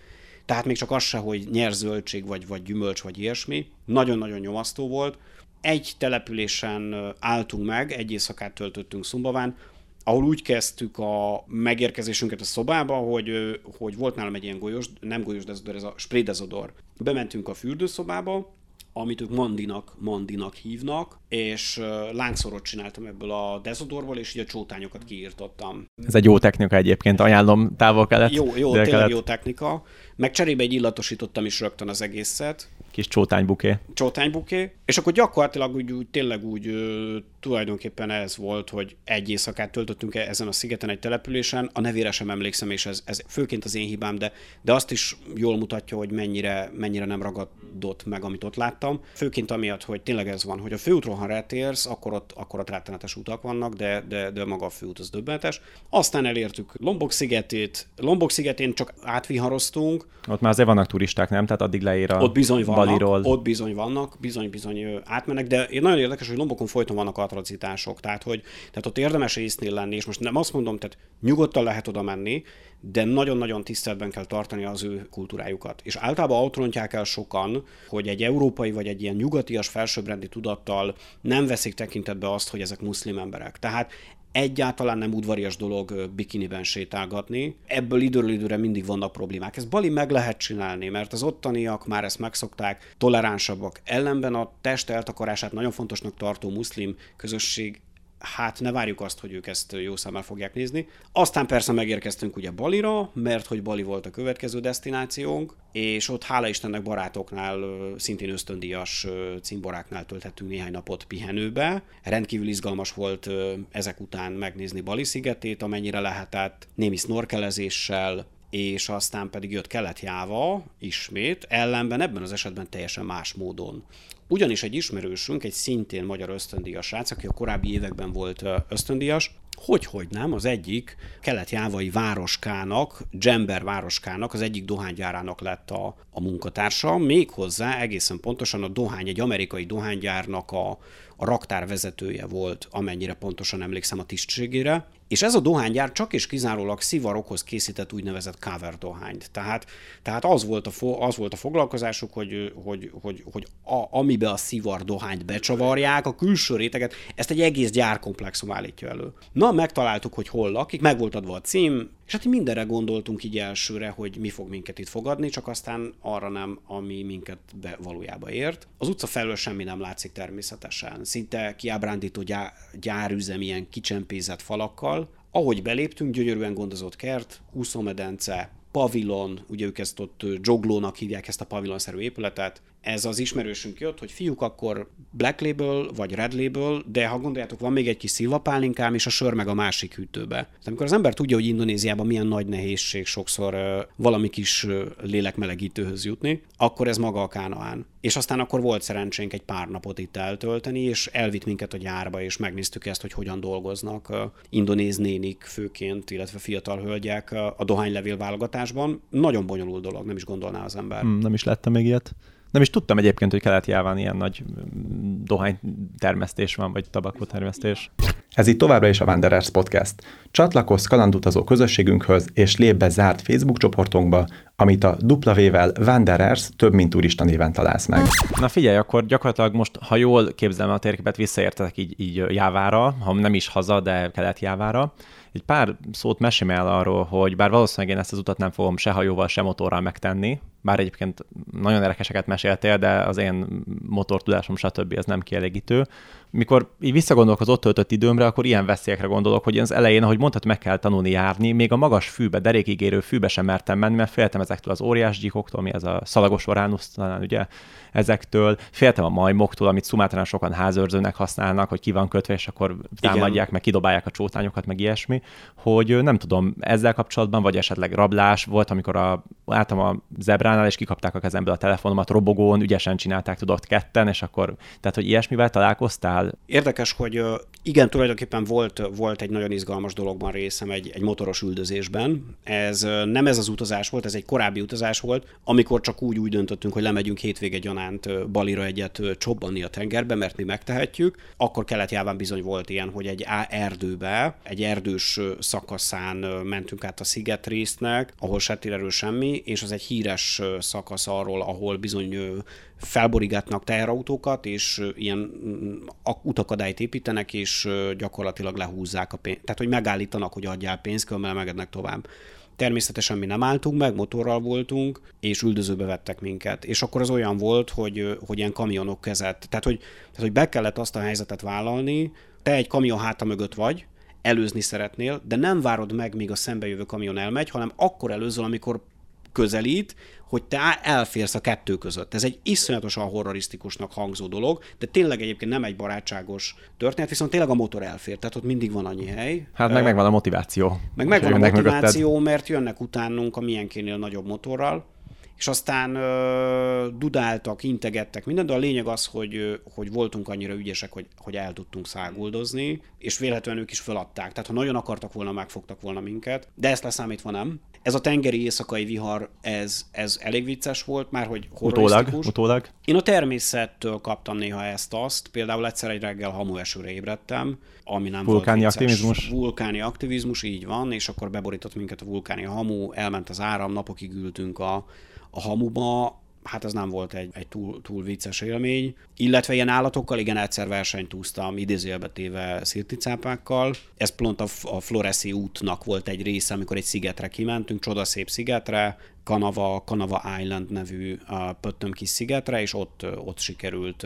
tehát még csak az se, hogy nyerzöldség, vagy, vagy gyümölcs, vagy ilyesmi. Nagyon-nagyon nyomasztó volt. Egy településen álltunk meg, egy éjszakát töltöttünk Szumbaván, ahol úgy kezdtük a megérkezésünket a szobába, hogy, hogy volt nálam egy ilyen golyós, nem golyós dezodor, ez a spray dezodor. Bementünk a fürdőszobába, amit ők Mandinak, Mandinak hívnak, és lángszorot csináltam ebből a dezodorból, és így a csótányokat kiírtottam. Ez egy jó technika egyébként, ajánlom távol-kelet. Jó, jó, tényleg jó technika. Meg cserébe egy illatosítottam is rögtön az egészet. Kis csótánybuké. Csótánybuké. És akkor gyakorlatilag úgy, úgy tényleg úgy ö, tulajdonképpen ez volt, hogy egy éjszakát töltöttünk ezen a szigeten egy településen. A nevére sem emlékszem, és ez, ez főként az én hibám, de, de azt is jól mutatja, hogy mennyire, mennyire nem ragadott meg, amit ott láttam. Főként amiatt, hogy tényleg ez van, hogy a főútról, ha retérsz, akkor ott, akkor ott rettenetes utak vannak, de, de, de maga a főút az döbbenetes. Aztán elértük Lombok szigetét. Lombok szigetén csak átviharoztunk. Ott már azért vannak turisták, nem? Tehát addig leír a ott bizony vannak, Baliról. Ott bizony vannak, bizony-bizony átmennek, de nagyon érdekes, hogy Lombokon folyton vannak atrocitások. Tehát, hogy tehát ott érdemes észnél lenni, és most nem azt mondom, tehát nyugodtan lehet oda menni, de nagyon-nagyon tiszteletben kell tartani az ő kultúrájukat. És általában autóntják el sokan, hogy egy európai vagy egy ilyen nyugatias felsőbrendi tudattal nem veszik tekintetbe azt, hogy ezek muszlim emberek. Tehát egyáltalán nem udvarias dolog bikiniben sétálgatni. Ebből időről időre mindig vannak problémák. Ez Bali meg lehet csinálni, mert az ottaniak már ezt megszokták, toleránsabbak. Ellenben a test eltakarását nagyon fontosnak tartó muszlim közösség hát ne várjuk azt, hogy ők ezt jó szemmel fogják nézni. Aztán persze megérkeztünk ugye Balira, mert hogy Bali volt a következő destinációnk, és ott hála Istennek barátoknál, szintén ösztöndíjas cimboráknál tölthettünk néhány napot pihenőbe. Rendkívül izgalmas volt ezek után megnézni Bali szigetét, amennyire lehetett, némi snorkelezéssel, és aztán pedig jött kelet-jáva ismét, ellenben ebben az esetben teljesen más módon. Ugyanis egy ismerősünk, egy szintén magyar ösztöndíjas srác, aki a korábbi években volt ösztöndíjas, hogy, hogy nem, az egyik kelet-jávai városkának, Dzsember városkának, az egyik dohánygyárának lett a, a munkatársa, méghozzá egészen pontosan a dohány, egy amerikai dohánygyárnak a, a raktárvezetője volt, amennyire pontosan emlékszem a tisztségére, és ez a dohánygyár csak és kizárólag szivarokhoz készített úgynevezett cover dohányt. Tehát, tehát az, volt a fo, az volt a foglalkozásuk, hogy, hogy, hogy, hogy a, amibe a szivar dohányt becsavarják, a külső réteget, ezt egy egész gyárkomplexum állítja elő. Na, megtaláltuk, hogy hol lakik, meg volt adva a cím, és hát mindenre gondoltunk így elsőre, hogy mi fog minket itt fogadni, csak aztán arra nem, ami minket be valójában ért. Az utca felől semmi nem látszik természetesen. Szinte kiábrándító gyá- gyárüzem ilyen kicsempézett falakkal. Ahogy beléptünk, gyönyörűen gondozott kert, úszómedence, pavilon, ugye ők ezt ott joglónak hívják ezt a pavilonszerű épületet, ez az ismerősünk jött, hogy fiúk akkor Black Label vagy Red Label, de ha gondoljátok, van még egy kis szilvapálinkám, és a sör meg a másik hűtőbe. Tehát amikor az ember tudja, hogy Indonéziában milyen nagy nehézség sokszor valami kis lélekmelegítőhöz jutni, akkor ez maga a Kánaán. És aztán akkor volt szerencsénk egy pár napot itt eltölteni, és elvitt minket a gyárba, és megnéztük ezt, hogy hogyan dolgoznak indonéz nénik főként, illetve fiatal hölgyek a dohánylevél válogatásban. Nagyon bonyolult dolog, nem is gondolná az ember. Hmm, nem is láttam még ilyet Nem is tudtam egyébként, hogy kelet jáván ilyen nagy dohány termesztés van, vagy tabakó termesztés. Ez itt továbbra is a Wanderers Podcast. Csatlakozz kalandutazó közösségünkhöz, és lép be zárt Facebook csoportunkba, amit a W-vel Wanderers több mint turista néven találsz meg. Na figyelj, akkor gyakorlatilag most, ha jól képzelem a térképet, visszaértetek így, így Jávára, ha nem is haza, de kelet Jávára. Egy pár szót mesélj el arról, hogy bár valószínűleg én ezt az utat nem fogom se hajóval, se motorral megtenni, bár egyébként nagyon érdekeseket meséltél, de az én motortudásom, stb. ez nem kielégítő. Mikor így visszagondolok az ott töltött időmre, akkor ilyen veszélyekre gondolok, hogy az elején, ahogy mondtad, meg kell tanulni járni, még a magas fűbe, derékig érő fűbe sem mertem menni, mert féltem ezektől az óriás gyíkoktól, mi ez a szalagos varánusz, talán ugye ezektől, féltem a majmoktól, amit szumátrán sokan házőrzőnek használnak, hogy ki van kötve, és akkor támadják, Igen. meg kidobálják a csótányokat, meg ilyesmi, hogy nem tudom, ezzel kapcsolatban, vagy esetleg rablás volt, amikor a, álltam a zebránál, és kikapták a kezemből a telefonomat robogón, ügyesen csinálták, tudott ketten, és akkor, tehát, hogy ilyesmivel találkoztál? Érdekes, hogy igen, tulajdonképpen volt, volt egy nagyon izgalmas dologban részem egy, egy motoros üldözésben. Ez nem ez az utazás volt, ez egy korábbi utazás volt, amikor csak úgy úgy döntöttünk, hogy lemegyünk hétvége gyanánt Balira egyet csobbanni a tengerbe, mert mi megtehetjük. Akkor kelet bizony volt ilyen, hogy egy erdőbe, egy erdős szakaszán mentünk át a szigetrésznek, ahol se semmi, és az egy híres szakasz arról, ahol bizony felborigátnak teherautókat, és ilyen mm, utakadályt építenek, és gyakorlatilag lehúzzák a pénzt. Tehát, hogy megállítanak, hogy adjál pénzt, különben megednek tovább. Természetesen mi nem álltunk meg, motorral voltunk, és üldözőbe vettek minket. És akkor az olyan volt, hogy, hogy ilyen kamionok kezett. Tehát hogy, tehát, hogy be kellett azt a helyzetet vállalni, te egy kamion háta mögött vagy, előzni szeretnél, de nem várod meg, míg a szembejövő kamion elmegy, hanem akkor előzöl, amikor közelít, hogy te elférsz a kettő között. Ez egy iszonyatosan horrorisztikusnak hangzó dolog, de tényleg egyébként nem egy barátságos történet, viszont tényleg a motor elfér, tehát ott mindig van annyi hely. Hát meg megvan a motiváció. Meg megvan a motiváció, mert jönnek utánunk a milyenkénél nagyobb motorral, és aztán ö, dudáltak, integettek minden, de a lényeg az, hogy, hogy voltunk annyira ügyesek, hogy, hogy el tudtunk száguldozni, és véletlenül ők is feladták. Tehát ha nagyon akartak volna, megfogtak volna minket, de ezt leszámítva nem. Ez a tengeri éjszakai vihar, ez, ez elég vicces volt, már hogy utólag, utólag. Én a természettől kaptam néha ezt-azt, például egyszer egy reggel hamuesőre ébredtem, ami nem vulkáni volt vicces. aktivizmus. Vulkáni aktivizmus, így van, és akkor beborított minket a vulkáni hamu, elment az áram, napokig ültünk a, a hamuba, hát ez nem volt egy, egy túl, túl vicces élmény. Illetve ilyen állatokkal, igen, egyszer versenyt úsztam, idézőjelbe téve szirticápákkal. Ez pont a, a Floreszi útnak volt egy része, amikor egy szigetre kimentünk, csodaszép szigetre, Kanava, Kanava Island nevű pöttöm kis szigetre, és ott, ott sikerült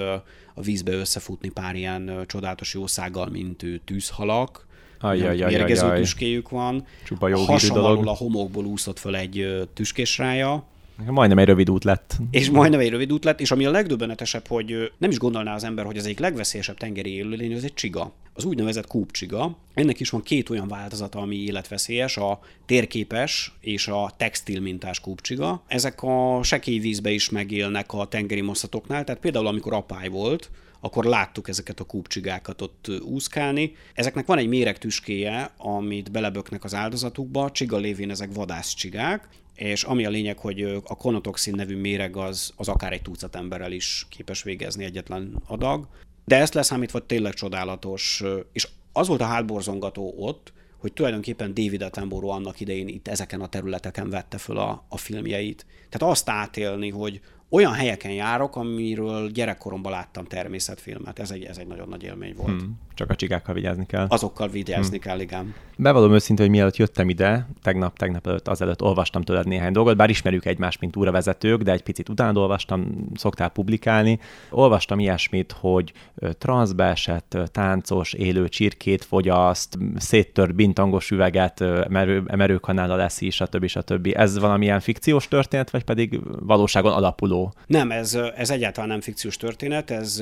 a vízbe összefutni pár ilyen csodálatos jószággal, mint tűzhalak, Ajjajajajaj. tüskéjük van. Csupa jó Hasonlóan a homokból úszott föl egy tüskésrája, Majdnem egy rövid út lett. És majdnem egy rövid út lett, és ami a legdöbbenetesebb, hogy nem is gondolná az ember, hogy az egyik legveszélyesebb tengeri élőlény, az egy csiga. Az úgynevezett kúpcsiga. Ennek is van két olyan változata, ami életveszélyes, a térképes és a textil mintás kúpcsiga. Ezek a sekély vízbe is megélnek a tengeri moszatoknál, tehát például amikor apály volt, akkor láttuk ezeket a kúpcsigákat ott úszkálni. Ezeknek van egy méregtüskéje, amit beleböknek az áldozatukba, csiga lévén ezek vadászcsigák, és ami a lényeg, hogy a konotoxin nevű méreg az, az akár egy tucat emberrel is képes végezni egyetlen adag. De ezt leszámítva tényleg csodálatos, és az volt a hátborzongató ott, hogy tulajdonképpen David Attenborough annak idején itt ezeken a területeken vette föl a, a filmjeit. Tehát azt átélni, hogy, olyan helyeken járok, amiről gyerekkoromban láttam természetfilmet. Ez egy, ez egy nagyon nagy élmény volt. Hmm, csak a csigákkal vigyázni kell. Azokkal vigyázni hmm. kell, igen. Bevallom őszintén, hogy mielőtt jöttem ide, tegnap, tegnap előtt, azelőtt olvastam tőled néhány dolgot, bár ismerjük egymást, mint úravezetők, de egy picit utána olvastam, szoktál publikálni. Olvastam ilyesmit, hogy transzbe esett, táncos, élő csirkét fogyaszt, széttört bintangos üveget, emerő, emerőkanála lesz stb. stb. Ez valamilyen fikciós történet, vagy pedig valóságon alapuló nem, ez, ez egyáltalán nem fikciós történet, ez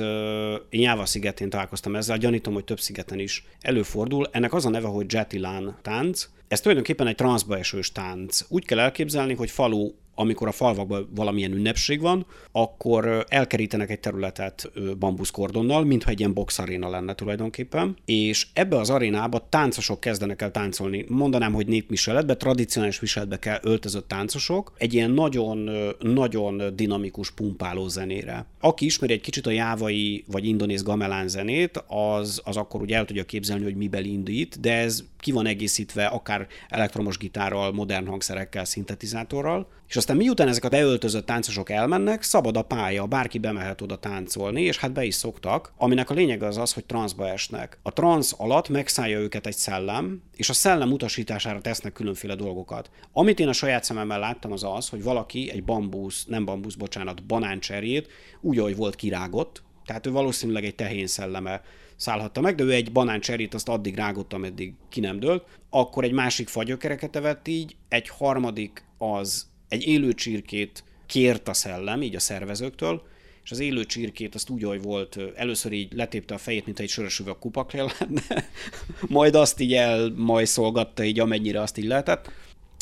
én Jáva szigetén találkoztam ezzel, gyanítom, hogy több szigeten is előfordul. Ennek az a neve, hogy Jetilán tánc. Ez tulajdonképpen egy transzba esős tánc. Úgy kell elképzelni, hogy falu amikor a falvakban valamilyen ünnepség van, akkor elkerítenek egy területet bambuszkordonnal, mintha egy ilyen boxaréna lenne tulajdonképpen, és ebbe az arénába táncosok kezdenek el táncolni. Mondanám, hogy népviseletbe, tradicionális viseletbe kell öltözött táncosok, egy ilyen nagyon, nagyon dinamikus, pumpáló zenére. Aki ismeri egy kicsit a jávai vagy indonéz gamelán zenét, az, az akkor ugye el tudja képzelni, hogy miben indít, de ez ki van egészítve akár elektromos gitárral, modern hangszerekkel, szintetizátorral, és aztán miután ezek a beöltözött táncosok elmennek, szabad a pálya, bárki bemehet oda táncolni, és hát be is szoktak, aminek a lényeg az az, hogy transzba esnek. A transz alatt megszállja őket egy szellem, és a szellem utasítására tesznek különféle dolgokat. Amit én a saját szememmel láttam az az, hogy valaki egy bambusz, nem bambusz, bocsánat, banáncserjét úgy, ahogy volt kirágott, tehát ő valószínűleg egy tehén szelleme szállhatta meg, de ő egy banáncserét azt addig rágott, ameddig ki nem dőlt, akkor egy másik fagyökereket evett így, egy harmadik az egy élő csirkét kért a szellem, így a szervezőktől, és az élő csirkét azt úgy, hogy volt, először így letépte a fejét, mint egy sörös üveg kupakja lenne, [laughs] majd azt így elmajszolgatta így amennyire azt így lehetett.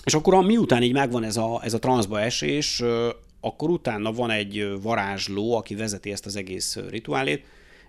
És akkor miután így megvan ez a, ez a transzba esés, akkor utána van egy varázsló, aki vezeti ezt az egész rituálét,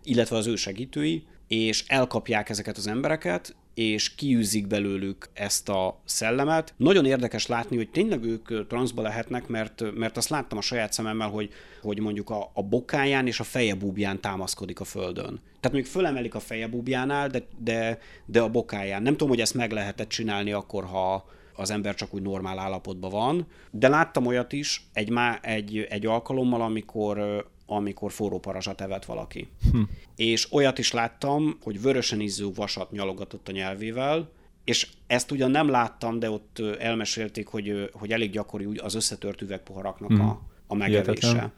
illetve az ő segítői, és elkapják ezeket az embereket, és kiűzik belőlük ezt a szellemet. Nagyon érdekes látni, hogy tényleg ők transzba lehetnek, mert, mert azt láttam a saját szememmel, hogy, hogy mondjuk a, a bokáján és a fejebúbján támaszkodik a földön. Tehát még fölemelik a fejebúbjánál, de, de, de a bokáján. Nem tudom, hogy ezt meg lehetett csinálni akkor, ha, az ember csak úgy normál állapotban van. De láttam olyat is egy, má, egy, egy alkalommal, amikor amikor forró parazsat evett valaki. Hm. És olyat is láttam, hogy vörösen izzó vasat nyalogatott a nyelvével, és ezt ugyan nem láttam, de ott elmesélték, hogy, hogy elég gyakori az összetört üvegpoharaknak hm. a, a megevése. Ilyetetlen.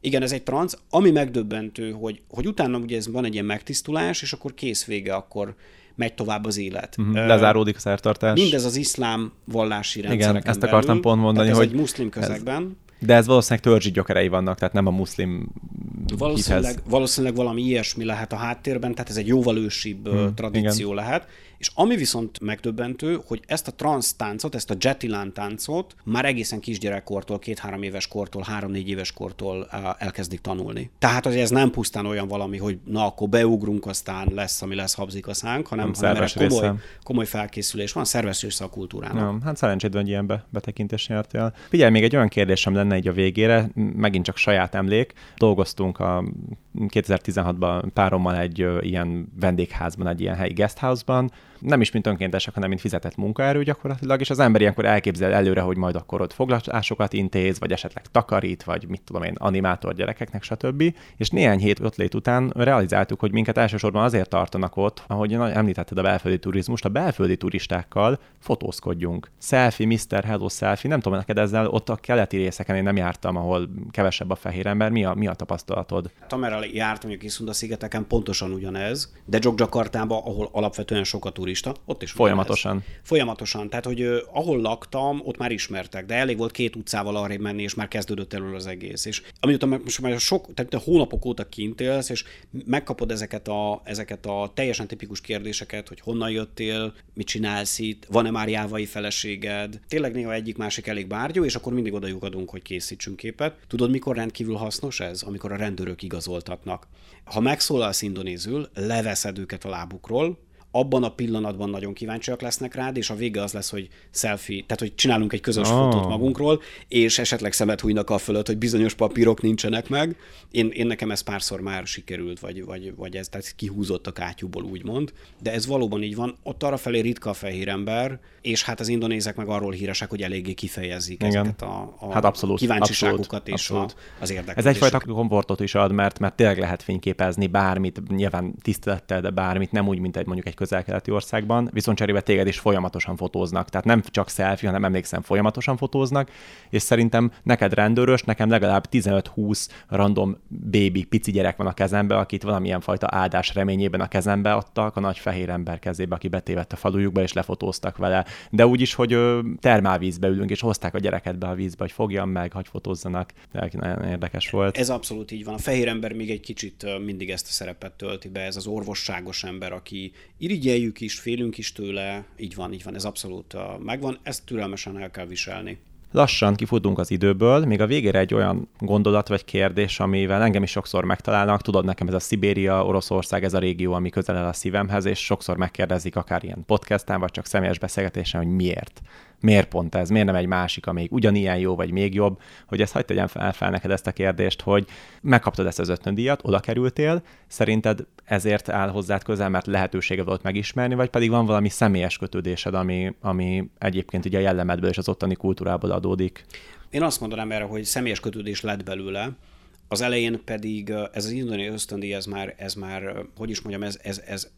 Igen, ez egy transz. Ami megdöbbentő, hogy, hogy utána ugye ez van egy ilyen megtisztulás, és akkor kész vége, akkor megy tovább az élet. Uh-huh. Lezáródik a szertartás. Mindez az iszlám vallási rendszereken Igen, ezt akartam belül, pont mondani, ez hogy egy muszlim közegben. Ez de ez valószínűleg törzsi gyökerei vannak, tehát nem a muszlim valószínűleg, valószínűleg valami ilyesmi lehet a háttérben, tehát ez egy jóval ősibb hmm, tradíció igen. lehet. És ami viszont megdöbbentő, hogy ezt a trans táncot, ezt a jetilán táncot már egészen kisgyerekkortól, két-három éves kortól, három-négy éves kortól elkezdik tanulni. Tehát, hogy ez nem pusztán olyan valami, hogy na, akkor beugrunk, aztán lesz, ami lesz, habzik a szánk, hanem, nem hanem komoly, komoly felkészülés van, szerves része a kultúrának. Ja, hát szerencséd van, hogy ilyen be, betekintés nyertél. Figyelj, még egy olyan kérdésem lenne egy a végére, megint csak saját emlék. Dolgoztunk a 2016-ban párommal egy ilyen vendégházban, egy ilyen helyi guesthouse-ban, nem is mint önkéntesek, hanem mint fizetett munkaerő gyakorlatilag, és az ember ilyenkor elképzel előre, hogy majd akkor ott foglalásokat intéz, vagy esetleg takarít, vagy mit tudom én, animátor gyerekeknek, stb. És néhány hét ott lét után realizáltuk, hogy minket elsősorban azért tartanak ott, ahogy említetted a belföldi turizmust, a belföldi turistákkal fotózkodjunk. Selfie, Mr. Hello Selfie, nem tudom, neked ezzel ott a keleti részeken én nem jártam, ahol kevesebb a fehér ember. Mi a, mi a tapasztalatod? Amerrel jártam a Kiszunda szigeteken, pontosan ugyanez, de Jogjakartában, ahol alapvetően sokat turista, ott is Folyamatosan. Folyamatosan. Tehát, hogy uh, ahol laktam, ott már ismertek, de elég volt két utcával arra menni, és már kezdődött elől az egész. És amióta most már sok, tehát a hónapok óta kint élsz, és megkapod ezeket a, ezeket a teljesen tipikus kérdéseket, hogy honnan jöttél, mit csinálsz itt, van-e már jávai feleséged. Tényleg néha egyik másik elég bárgyú, és akkor mindig oda adunk, hogy készítsünk képet. Tudod, mikor rendkívül hasznos ez? Amikor a rendőrök igazoltatnak. Ha megszólalsz indonézül, leveszed őket a lábukról, abban a pillanatban nagyon kíváncsiak lesznek rád, és a vége az lesz, hogy selfie, tehát hogy csinálunk egy közös oh. fotót magunkról, és esetleg szemet hújnak a fölött, hogy bizonyos papírok nincsenek meg. Én, én nekem ez párszor már sikerült, vagy, vagy, vagy ez tehát kihúzott a kátyúból, úgymond. De ez valóban így van. Ott arra felé ritka a fehér ember, és hát az indonézek meg arról híresek, hogy eléggé kifejezik Igen. ezeket a, a hát abszolút, kíváncsiságukat abszolút, és abszolút. A, az érdeklődéseket. Ez egyfajta komfortot is ad, mert, mert tényleg lehet fényképezni bármit, nyilván tisztelettel, de bármit, nem úgy, mint egy mondjuk egy közel-keleti országban, viszont cserébe téged is folyamatosan fotóznak. Tehát nem csak selfie, hanem emlékszem, folyamatosan fotóznak, és szerintem neked rendőrös, nekem legalább 15-20 random baby, pici gyerek van a kezembe, akit valamilyen fajta áldás reményében a kezembe adtak a nagy fehér ember kezébe, aki betévett a falujukba, és lefotóztak vele. De úgy is, hogy termálvízbe ülünk, és hozták a gyereket be a vízbe, hogy fogjam meg, hogy fotózzanak. De nagyon érdekes volt. Ez abszolút így van. A fehér ember még egy kicsit mindig ezt a szerepet tölti be, ez az orvosságos ember, aki irigyeljük is, félünk is tőle, így van, így van, ez abszolút megvan, ezt türelmesen el kell viselni. Lassan kifutunk az időből, még a végére egy olyan gondolat vagy kérdés, amivel engem is sokszor megtalálnak. Tudod, nekem ez a Szibéria, Oroszország, ez a régió, ami közel a szívemhez, és sokszor megkérdezik akár ilyen podcasten, vagy csak személyes beszélgetésen, hogy miért miért pont ez, miért nem egy másik, amelyik ugyanilyen jó, vagy még jobb, hogy ezt hagyd tegyem fel, fel neked ezt a kérdést, hogy megkaptad ezt az ötnöndíjat, oda kerültél, szerinted ezért áll hozzád közel, mert lehetősége volt megismerni, vagy pedig van valami személyes kötődésed, ami, ami egyébként ugye a jellemedből és az ottani kultúrából adódik? Én azt mondanám erre, hogy személyes kötődés lett belőle, az elején pedig ez az indonai ösztöndíj, ez már, ez már, hogy is mondjam, ez, ez, ez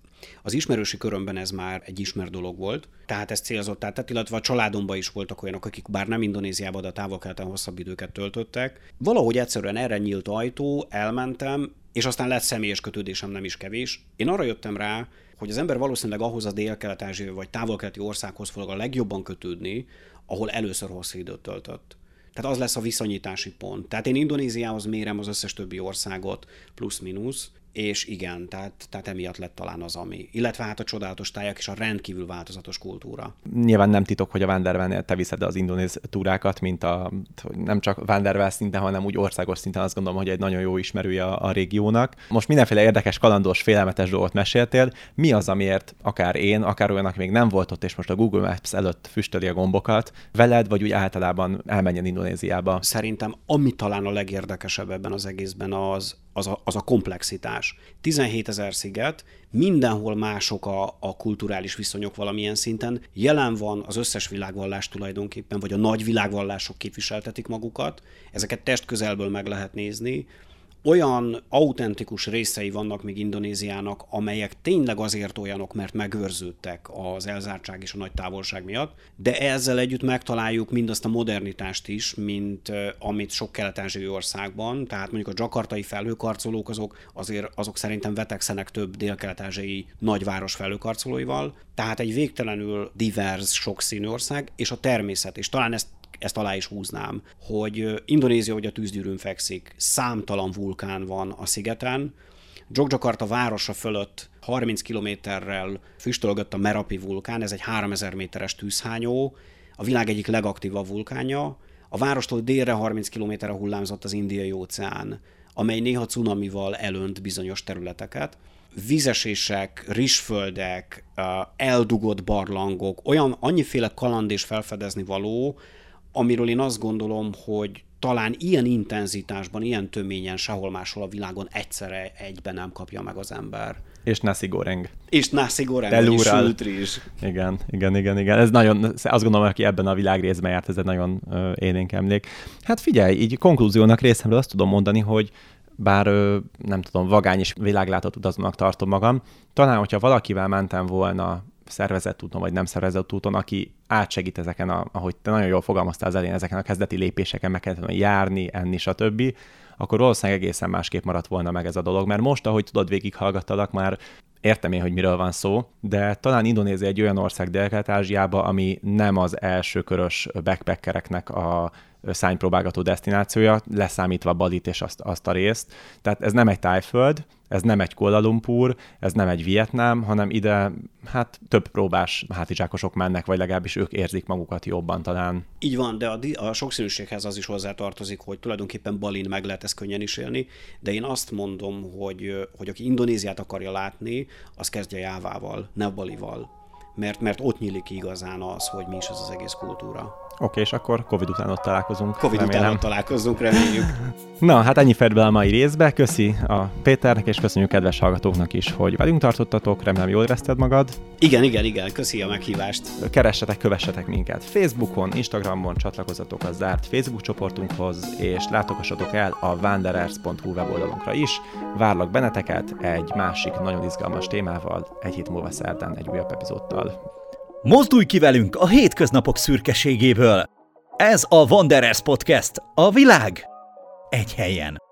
az ismerősi körömben ez már egy ismert dolog volt, tehát ez célzott tehát, illetve a családomban is voltak olyanok, akik bár nem Indonéziában, de távol hosszabb időket töltöttek. Valahogy egyszerűen erre nyílt ajtó, elmentem, és aztán lett személyes kötődésem nem is kevés. Én arra jöttem rá, hogy az ember valószínűleg ahhoz a dél-kelet-ázsiai vagy távol-keleti országhoz fog a legjobban kötődni, ahol először hosszú időt töltött. Tehát az lesz a viszonyítási pont. Tehát én Indonéziához mérem az összes többi országot, plusz-minusz, és igen, tehát, tehát emiatt lett talán az, ami. Illetve hát a csodálatos tájak és a rendkívül változatos kultúra. Nyilván nem titok, hogy a Vandervelnél te viszed az indonéz túrákat, mint a, nem csak Vandervel szinten, hanem úgy országos szinten azt gondolom, hogy egy nagyon jó ismerője a, a régiónak. Most mindenféle érdekes, kalandos, félelmetes dolgot meséltél. Mi az, amiért akár én, akár olyan, aki még nem volt ott, és most a Google Maps előtt füstöli a gombokat, veled, vagy úgy általában elmenjen Indonéziába? Szerintem ami talán a legérdekesebb ebben az egészben az, az a, az a komplexitás. 17 ezer sziget, mindenhol mások a, a kulturális viszonyok valamilyen szinten. Jelen van az összes világvallás tulajdonképpen, vagy a nagy világvallások képviseltetik magukat. Ezeket testközelből meg lehet nézni olyan autentikus részei vannak még Indonéziának, amelyek tényleg azért olyanok, mert megőrződtek az elzártság és a nagy távolság miatt, de ezzel együtt megtaláljuk mindazt a modernitást is, mint amit sok kelet országban, tehát mondjuk a jakartai felhőkarcolók azok azért azok szerintem vetekszenek több dél-kelet-ázsiai nagyváros felhőkarcolóival, tehát egy végtelenül divers, sokszínű ország, és a természet, és talán ezt ezt alá is húznám, hogy Indonézia, hogy a tűzgyűrűn fekszik, számtalan vulkán van a szigeten, Jogjakarta városa fölött 30 kilométerrel füstölgött a Merapi vulkán, ez egy 3000 méteres tűzhányó, a világ egyik legaktívabb vulkánja. A várostól délre 30 kilométerre hullámzott az indiai óceán, amely néha cunamival elönt bizonyos területeket. Vizesések, rizsföldek, eldugott barlangok, olyan annyiféle kaland és felfedezni való, amiről én azt gondolom, hogy talán ilyen intenzitásban, ilyen töményen sehol máshol a világon egyszerre egyben nem kapja meg az ember. És nasi goreng. És nasi goreng, Delúral. is. Igen, igen, igen, igen. Ez nagyon, azt gondolom, aki ebben a világrészben járt, ez egy nagyon uh, élénk emlék. Hát figyelj, így konklúziónak részemről azt tudom mondani, hogy bár nem tudom, vagány és világlátott utazónak tartom magam, talán, hogyha valakivel mentem volna szervezett úton, vagy nem szervezett úton, aki átsegít ezeken, a, ahogy te nagyon jól fogalmaztál az elén, ezeken a kezdeti lépéseken meg kellett járni, enni, stb., akkor valószínűleg egészen másképp maradt volna meg ez a dolog, mert most, ahogy tudod, végighallgattalak, már értem én, hogy miről van szó, de talán Indonézia egy olyan ország dél ázsiába ami nem az első körös backpackereknek a szánypróbálgató destinációja, leszámítva Balit és azt, azt a részt. Tehát ez nem egy tájföld, ez nem egy Kuala Lumpur, ez nem egy Vietnám, hanem ide hát több próbás hátizsákosok mennek, vagy legalábbis ők érzik magukat jobban talán. Így van, de a, a sokszínűséghez az is hozzátartozik, hogy tulajdonképpen Balin meg lehet ezt könnyen is élni, de én azt mondom, hogy, hogy aki Indonéziát akarja látni, az kezdje Jávával, ne Balival. Mert, mert ott nyílik igazán az, hogy mi is az az egész kultúra. Oké, okay, és akkor Covid után ott találkozunk. Covid remélem. után ott találkozunk, reméljük. [laughs] Na, hát ennyi fért bele a mai részbe. Köszi a Péternek, és köszönjük kedves hallgatóknak is, hogy velünk tartottatok. Remélem jól érezted magad. Igen, igen, igen. Köszi a meghívást. Keressetek, kövessetek minket Facebookon, Instagramon, csatlakozzatok a zárt Facebook csoportunkhoz, és látogassatok el a wanderers.hu weboldalunkra is. Várlak benneteket egy másik nagyon izgalmas témával, egy hét múlva szerdán egy újabb epizódtal. Mozdulj ki velünk a hétköznapok szürkeségéből! Ez a Wanderers Podcast, a világ egy helyen.